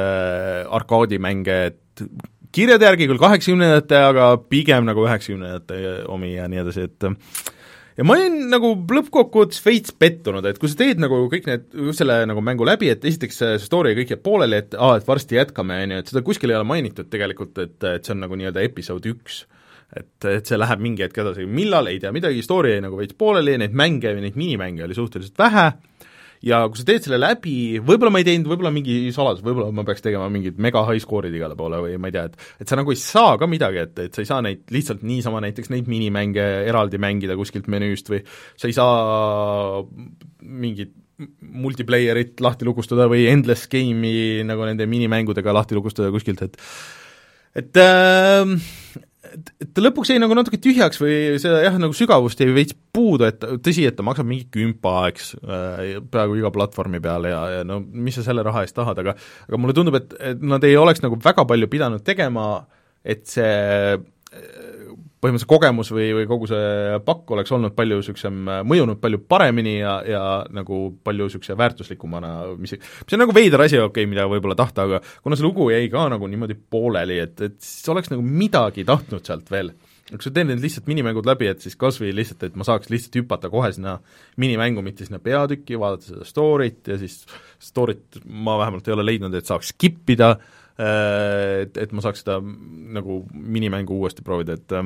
S2: arkaadimänge, et kirjade järgi küll kaheksakümnendate, aga pigem nagu üheksakümnendate omi ja nii edasi, et ja ma olin nagu lõppkokkuvõttes veits pettunud, et kui sa teed nagu kõik need, selle nagu mängu läbi, et esiteks see story kõik jääb pooleli, et aa, et varsti jätkame, on ju, et seda kuskil ei ole mainitud tegelikult, et, et see on nagu nii-öelda episood üks. Et, et see läheb mingi hetk edasi, millal, ei tea midagi, story jäi nagu veits pooleli, neid mänge, neid minimänge oli suhteliselt vähe, ja kui sa teed selle läbi, võib-olla ma ei teinud, võib-olla mingi saladus, võib-olla ma peaks tegema mingid mega high score'id igale poole või ma ei tea, et et sa nagu ei saa ka midagi, et, et sa ei saa neid lihtsalt niisama näiteks neid minimänge eraldi mängida kuskilt menüüst või sa ei saa mingit multiplayer'it lahti lukustada või endless game'i nagu nende minimängudega lahti lukustada kuskilt, et et äh, et, ta lõpuks jäi nagu natuke tühjaks või seda jah, nagu sügavust jäi veits puudu, et tõsi, et ta maksab mingi kümpa, eks, äh, peaaegu iga platvormi peal ja, ja no mis sa selle raha eest tahad, aga aga mulle tundub, et, et nad ei oleks nagu väga palju pidanud tegema, et see põhimõtteliselt kogemus või, või kogu see pakk oleks olnud palju niisugusem, mõjunud palju paremini ja, ja nagu palju niisuguse väärtuslikumana, mis, mis on nagu veider asi, okei okay,, mida võib-olla tahta, aga kuna see lugu jäi ka nagu niimoodi pooleli, et, et siis oleks nagu midagi tahtnud sealt veel. Kui sa teed need lihtsalt minimängud läbi, et siis kas või lihtsalt, et ma saaks lihtsalt hüpata kohe sinna minimängu, mitte sinna peatükki, vaadata seda story't ja siis story't ma vähemalt ei ole leidnud, et saaks skip ida, äh, et, et ma saaks seda nagu minimängu uuesti proovida, et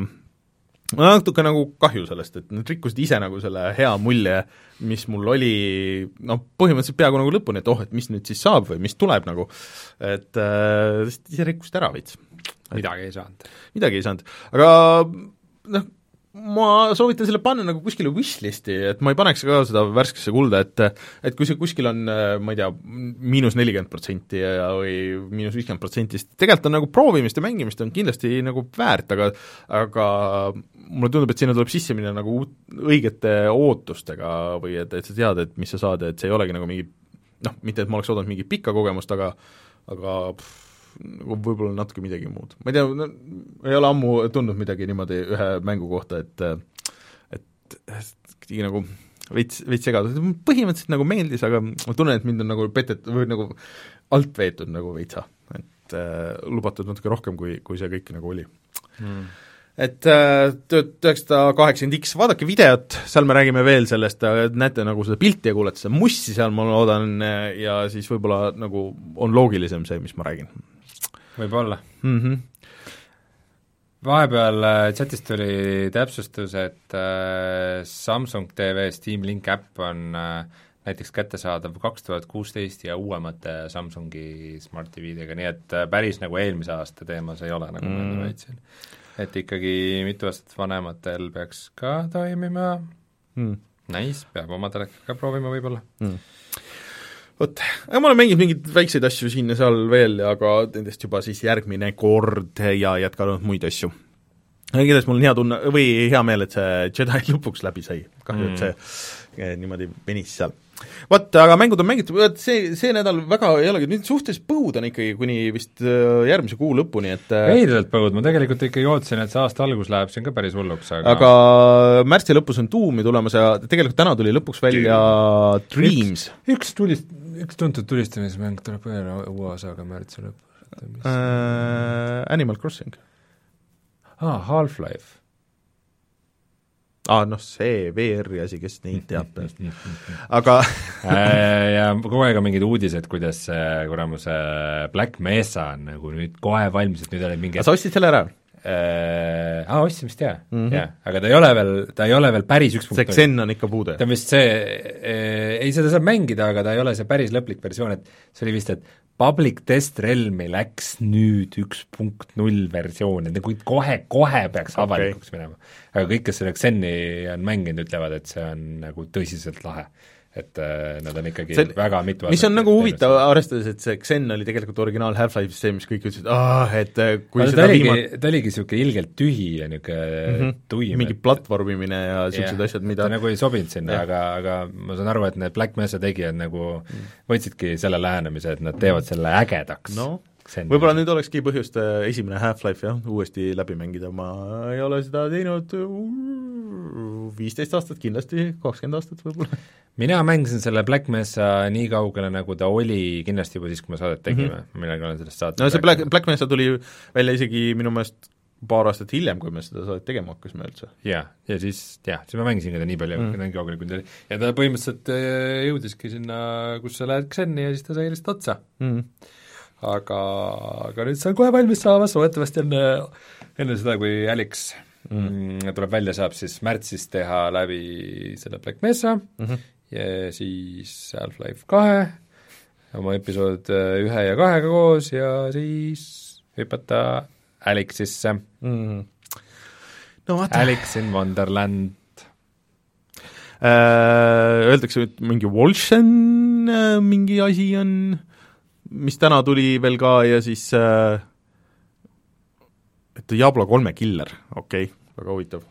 S2: natuke nagu kahju sellest, et nad rikkusid ise nagu selle hea mulje, mis mul oli noh, põhimõtteliselt peaaegu nagu lõpuni, et oh, et mis nüüd siis saab või mis tuleb nagu, et äh, ise rikkusid ära veits.
S3: midagi ei saanud.
S2: midagi ei saanud, aga noh, ma soovitan selle panna nagu kuskile wishlist'i, et ma ei paneks ka seda värskesse kulda, et et kui see kuskil on, ma ei tea, miinus nelikümmend protsenti ja, või miinus viiskümmend protsenti, siis tegelikult on nagu proovimist ja mängimist on kindlasti nagu väärt, aga aga mulle tundub, et sinna tuleb sisse minna nagu uut, õigete ootustega või et, et sa tead, et mis sa saad, et see ei olegi nagu mingi noh, mitte et ma oleks oodanud mingit pikka kogemust, aga aga pff, nagu võib-olla natuke midagi muud. ma ei tea no,, ei ole ammu tundnud midagi niimoodi ühe mängu kohta, et et, et nagu veits, veits segadus, põhimõtteliselt nagu meeldis, aga ma tunnen, et mind on nagu petet- või nagu alt veetud nagu veitsa, et äh, lubatud natuke rohkem, kui, kui see kõik nagu oli. Mm et äh, üheksasada kaheksakümmend X, vaadake videot, seal me räägime veel sellest, näete nagu seda pilti ja kuulete seda mussi seal, ma loodan, ja siis võib-olla nagu on loogilisem see, mis ma räägin
S3: võib-olla
S2: mm. -hmm.
S3: vahepeal äh, chatis tuli täpsustus, et äh, Samsung TV Steam Link äpp on äh, näiteks kättesaadav kaks tuhat kuusteist ja uuemate Samsungi Smart TV-dega, nii et äh, päris nagu eelmise aasta teemas ei ole, nagu mm. ma enne mhm. väitsin. et ikkagi mitu aastat vanematel peaks ka toimima mm., nice, peab oma telekaga proovima võib-olla mm
S2: vot, aga ma olen mänginud mingeid väikseid asju siin ja seal veel, aga nendest juba siis järgmine kord ja jätkanud muid asju. igatahes mul on hea tunne, või hea meel, et see Jedi lõpuks läbi sai, kahju mm., et see niimoodi venis seal vot, aga mängud on mängitud, vot see, see nädal väga ei olegi, nüüd suhteliselt põud on ikkagi kuni vist äh, järgmise kuu lõpuni, et
S3: äh, veidralt põud, ma tegelikult ikkagi ootasin, et see aasta algus läheb siin ka päris hulluks, aga
S2: aga märtsi lõpus on Doomi tulemas ja tegelikult täna tuli lõpuks välja Dreams.
S3: üks tulist-, üks tuntud tulistamismäng tuleb veel uue osaga märtsi lõpus.
S2: Äh, Animal Crossing.
S3: aa ah,, Half-Life
S2: aa ah, noh, see VR-i asi, kes neid teab peast. aga
S3: äh, ja kogu aeg on mingid uudised, kuidas see kuramuse Black Mesa on nagu nüüd kohe valmis, et nüüd oli mingi
S2: sa ostsid selle ära?
S3: Äh, aa, ostsin vist jaa mm, -hmm. jaa, aga ta ei ole veel, ta ei ole veel päris üks
S2: see Xen on ikka puudu?
S3: ta on vist see äh,, ei, seda saab mängida, aga ta ei ole see päris lõplik versioon, et see oli vist, et public test realm'i läks nüüd üks punkt null versioon, et nagu kohe, kohe peaks okay. avalikuks minema. aga kõik, kes selle Xeni on mänginud, ütlevad, et see on nagu tõsiselt lahe et äh, nad on ikkagi see, väga mitu
S2: mis on nagu huvitav, arvestades, et see Xen oli tegelikult originaal Half-Life see, mis kõik ütlesid, aa, et äh, kui
S3: no, seda ta oligi viima..., ta oligi niisugune ilgelt tühi ja niisugune mm -hmm. tuim.
S2: mingi platvormimine ja niisugused yeah, asjad, mida
S3: ta nagu ei sobinud sinna, aga, aga ma saan aru, et need Black Mesa tegijad nagu mm. võtsidki selle lähenemise, et nad teevad selle ägedaks
S2: no võib-olla nüüd olekski põhjust äh, esimene Half-Life jah, uuesti läbi mängida, ma ei ole seda teinud viisteist aastat kindlasti, kakskümmend aastat võib-olla.
S3: Mina mängisin selle Black Mesa nii kaugele, nagu ta oli kindlasti juba siis, kui me saadet tegime. Mm, -hmm. millega olen sellest saadet
S2: no see Black, Black Mesa tuli välja isegi minu meelest paar aastat hiljem, kui me seda saadet tegema hakkasime üldse.
S3: jah, ja siis jah, siis ma mängisin teda nii palju mm., nii kaugele, kui ta oli, ja ta põhimõtteliselt äh, jõudiski sinna, kus sa lähed Xeni ja siis ta sai lihtsalt otsa. Mm.. Aga, aga nüüd see on kohe valmis saamas, loodetavasti enne, enne seda, kui Alex mm. tuleb välja, saab siis märtsis teha läbi selle Black Mesa mm -hmm. ja siis Half-Life kahe, oma episood äh, ühe ja kahega koos ja siis hüpata Alexisse mm.
S2: no vaata.
S3: Alex in Wonderland
S2: äh,. Öeldakse, et mingi Wolchen äh, mingi asi on, mis täna tuli veel ka ja siis äh, et Diablo kolme killer, okei okay,, väga huvitav.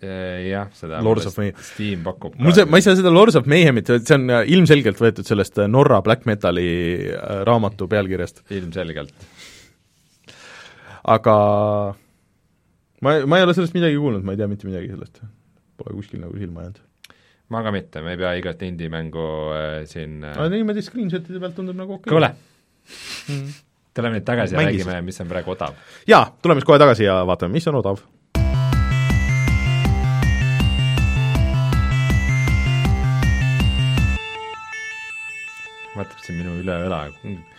S3: Jah, seda
S2: Lords of Mayhem.
S3: Steam pakub
S2: mul see, ma ei saa seda Lords of Mayhemit, see on äh, ilmselgelt võetud sellest äh, Norra black metali äh, raamatu pealkirjast.
S3: ilmselgelt.
S2: aga ma, ma ei ole sellest midagi kuulnud, ma ei tea mitte midagi sellest. Pole kuskil nagu silma jäänud.
S3: Ma ka mitte, me ei pea igat indie-mängu äh, siin
S2: aga niimoodi screenshot'ide pealt tundub nagu okei
S3: okay.. kuule mm., tuleme nüüd tagasi ja räägime, mis on praegu odav.
S2: jaa, tuleme siis kohe tagasi ja vaatame, mis on odav
S3: vaatab siin minu üle õla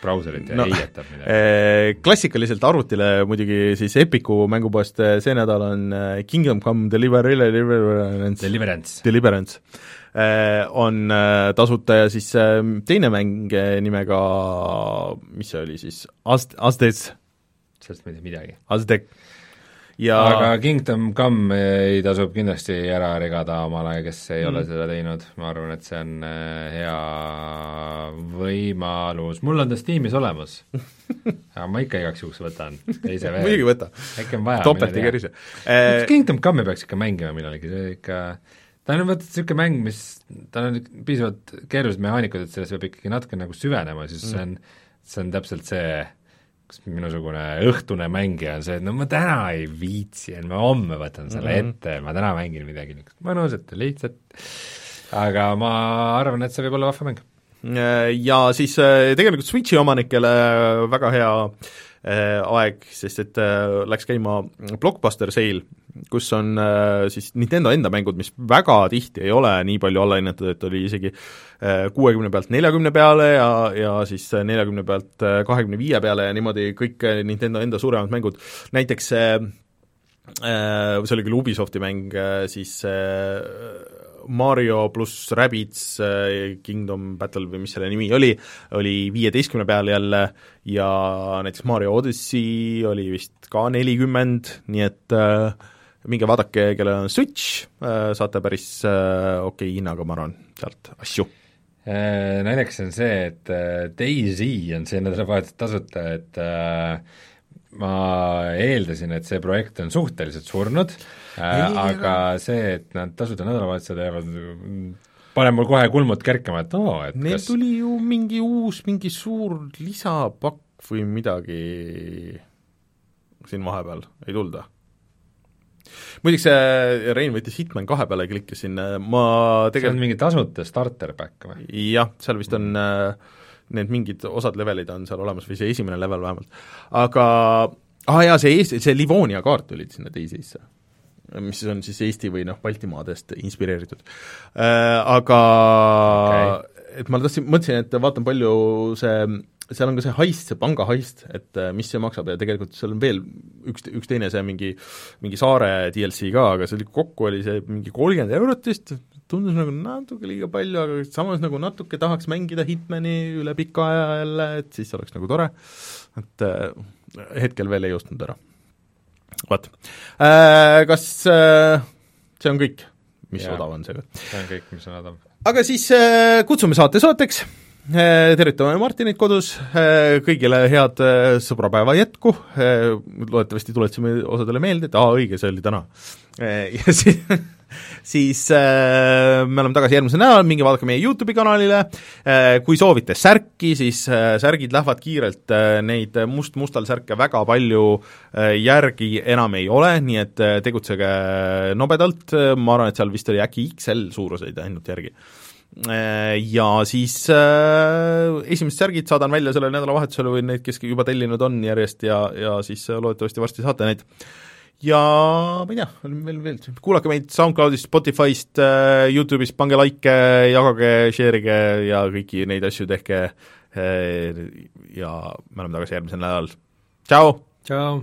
S3: brauserit ja
S2: no,
S3: heietab midagi.
S2: Eh, klassikaliselt arvutile muidugi siis Epiku mängupoest eh, see nädal on eh, Kingdom Come Deliver-, Deliverance.
S3: Deliverance,
S2: Deliverance. On tasuta ja siis teine mäng nimega, mis see oli siis, Azd-, Azdes.
S3: Sellest ma ei tea midagi.
S2: Azdek ja
S3: aga Kingdom Come ei tasub kindlasti ära regada omale, kes ei mm. ole seda teinud, ma arvan, et see on äh, hea võimalus, mul on ta Steamis olemas aga ma ikka igaks juhuks võtan teise veel.
S2: muidugi võta.
S3: äkki on vaja
S2: topelt ei kerise
S3: eh.... Kingdom Come'i peaks ikka mängima millalgi, see ikka ta on vaata niisugune mäng, mis, tal on piisavalt keerulised mehaanikud, et selles peab ikkagi natuke nagu süvenema, siis mm. see on, see on täpselt see kas minusugune õhtune mängija on see, et no ma täna ei viitsi, et ma homme võtan selle mm -hmm. ette, ma täna mängin midagi niisugust mõnusat ja lihtsat, aga ma arvan, et see võib olla vahva mäng.
S2: Ja siis äh, tegelikult Switchi omanikele väga hea äh, aeg, sest et äh, läks käima Blockbuster sale, kus on äh, siis Nintendo enda mängud, mis väga tihti ei ole nii palju alla hinnatud, et oli isegi äh, kuuekümne pealt neljakümne peale ja, ja siis neljakümne pealt äh, kahekümne viie peale ja niimoodi kõik Nintendo enda suuremad mängud, näiteks see oli küll Ubisofti mäng, siis Mario pluss Rabbids Kingdom Battle või mis selle nimi oli, oli viieteistkümne peal jälle ja näiteks Mario Odyssey oli vist ka nelikümmend, nii et äh, minge vaadake, kellel on Switch, äh, saate päris äh, okei okay hinnaga, ma arvan, sealt asju.
S3: Äh, naljakas on see, et Daisy on see nädalavahetus tasuta, et ma eeldasin, et see projekt on suhteliselt surnud, aga see, et nad tasuta nädalavahetusel jäävad paneb mul kohe kulmud kerkima, et oo, et
S2: Neil kas... tuli ju mingi uus, mingi suur lisapakk või midagi siin vahepeal, ei või? muideks see Rein võttis Hitman kahe peale, klikkasin, ma tegelikult
S3: see on mingi tasuta starter pack või?
S2: jah, seal vist on äh, need mingid osad levelid on seal olemas või see esimene level vähemalt, aga ah jaa, see Eesti, see Livonia kaart tuli sinna teisisse mis on siis Eesti või noh, Baltimaadest inspireeritud äh,. Aga okay. et ma tahtsin, mõtlesin, et vaatan, palju see seal on ka see heist, see panga heist, et äh, mis see maksab ja tegelikult seal on veel üks, üks teine see mingi, mingi saare DLC ka, aga see oli, kokku oli see mingi kolmkümmend eurot vist, tundus nagu natuke liiga palju, aga samas nagu natuke tahaks mängida Hitmani üle pika aja jälle, et siis oleks nagu tore, et äh, hetkel veel ei ostnud ära. vot äh,, kas äh, see on kõik, mis ja, odav on seega?
S3: see on kõik, mis on odav.
S2: aga siis kutsume saate saateks Eh, tervitame Martinit kodus, kõigile head sõbrapäeva jätku, loodetavasti tuletasime osadele meelde, et aa, õige, see oli täna. Ja siis, siis me oleme tagasi järgmisel nädalal, minge vaadake meie YouTube'i kanalile, kui soovite särki, siis särgid lähevad kiirelt, neid must-mustal särke väga palju järgi enam ei ole, nii et tegutsege nobedalt, ma arvan, et seal vist oli äkki XL suuruseid ainult järgi. Äh, ja siis äh, esimesed särgid saadan välja sellel nädalavahetusel või neid, kes juba tellinud on järjest ja, ja siis äh, loodetavasti varsti saate neid. Ja ma ei tea, veel, veel, kuulake meid SoundCloudist, Spotify'st äh,, YouTube'ist, pange likee, jagage, share ige ja kõiki neid asju tehke äh, ja me oleme tagasi järgmisel nädalal, tšau!
S3: tšau!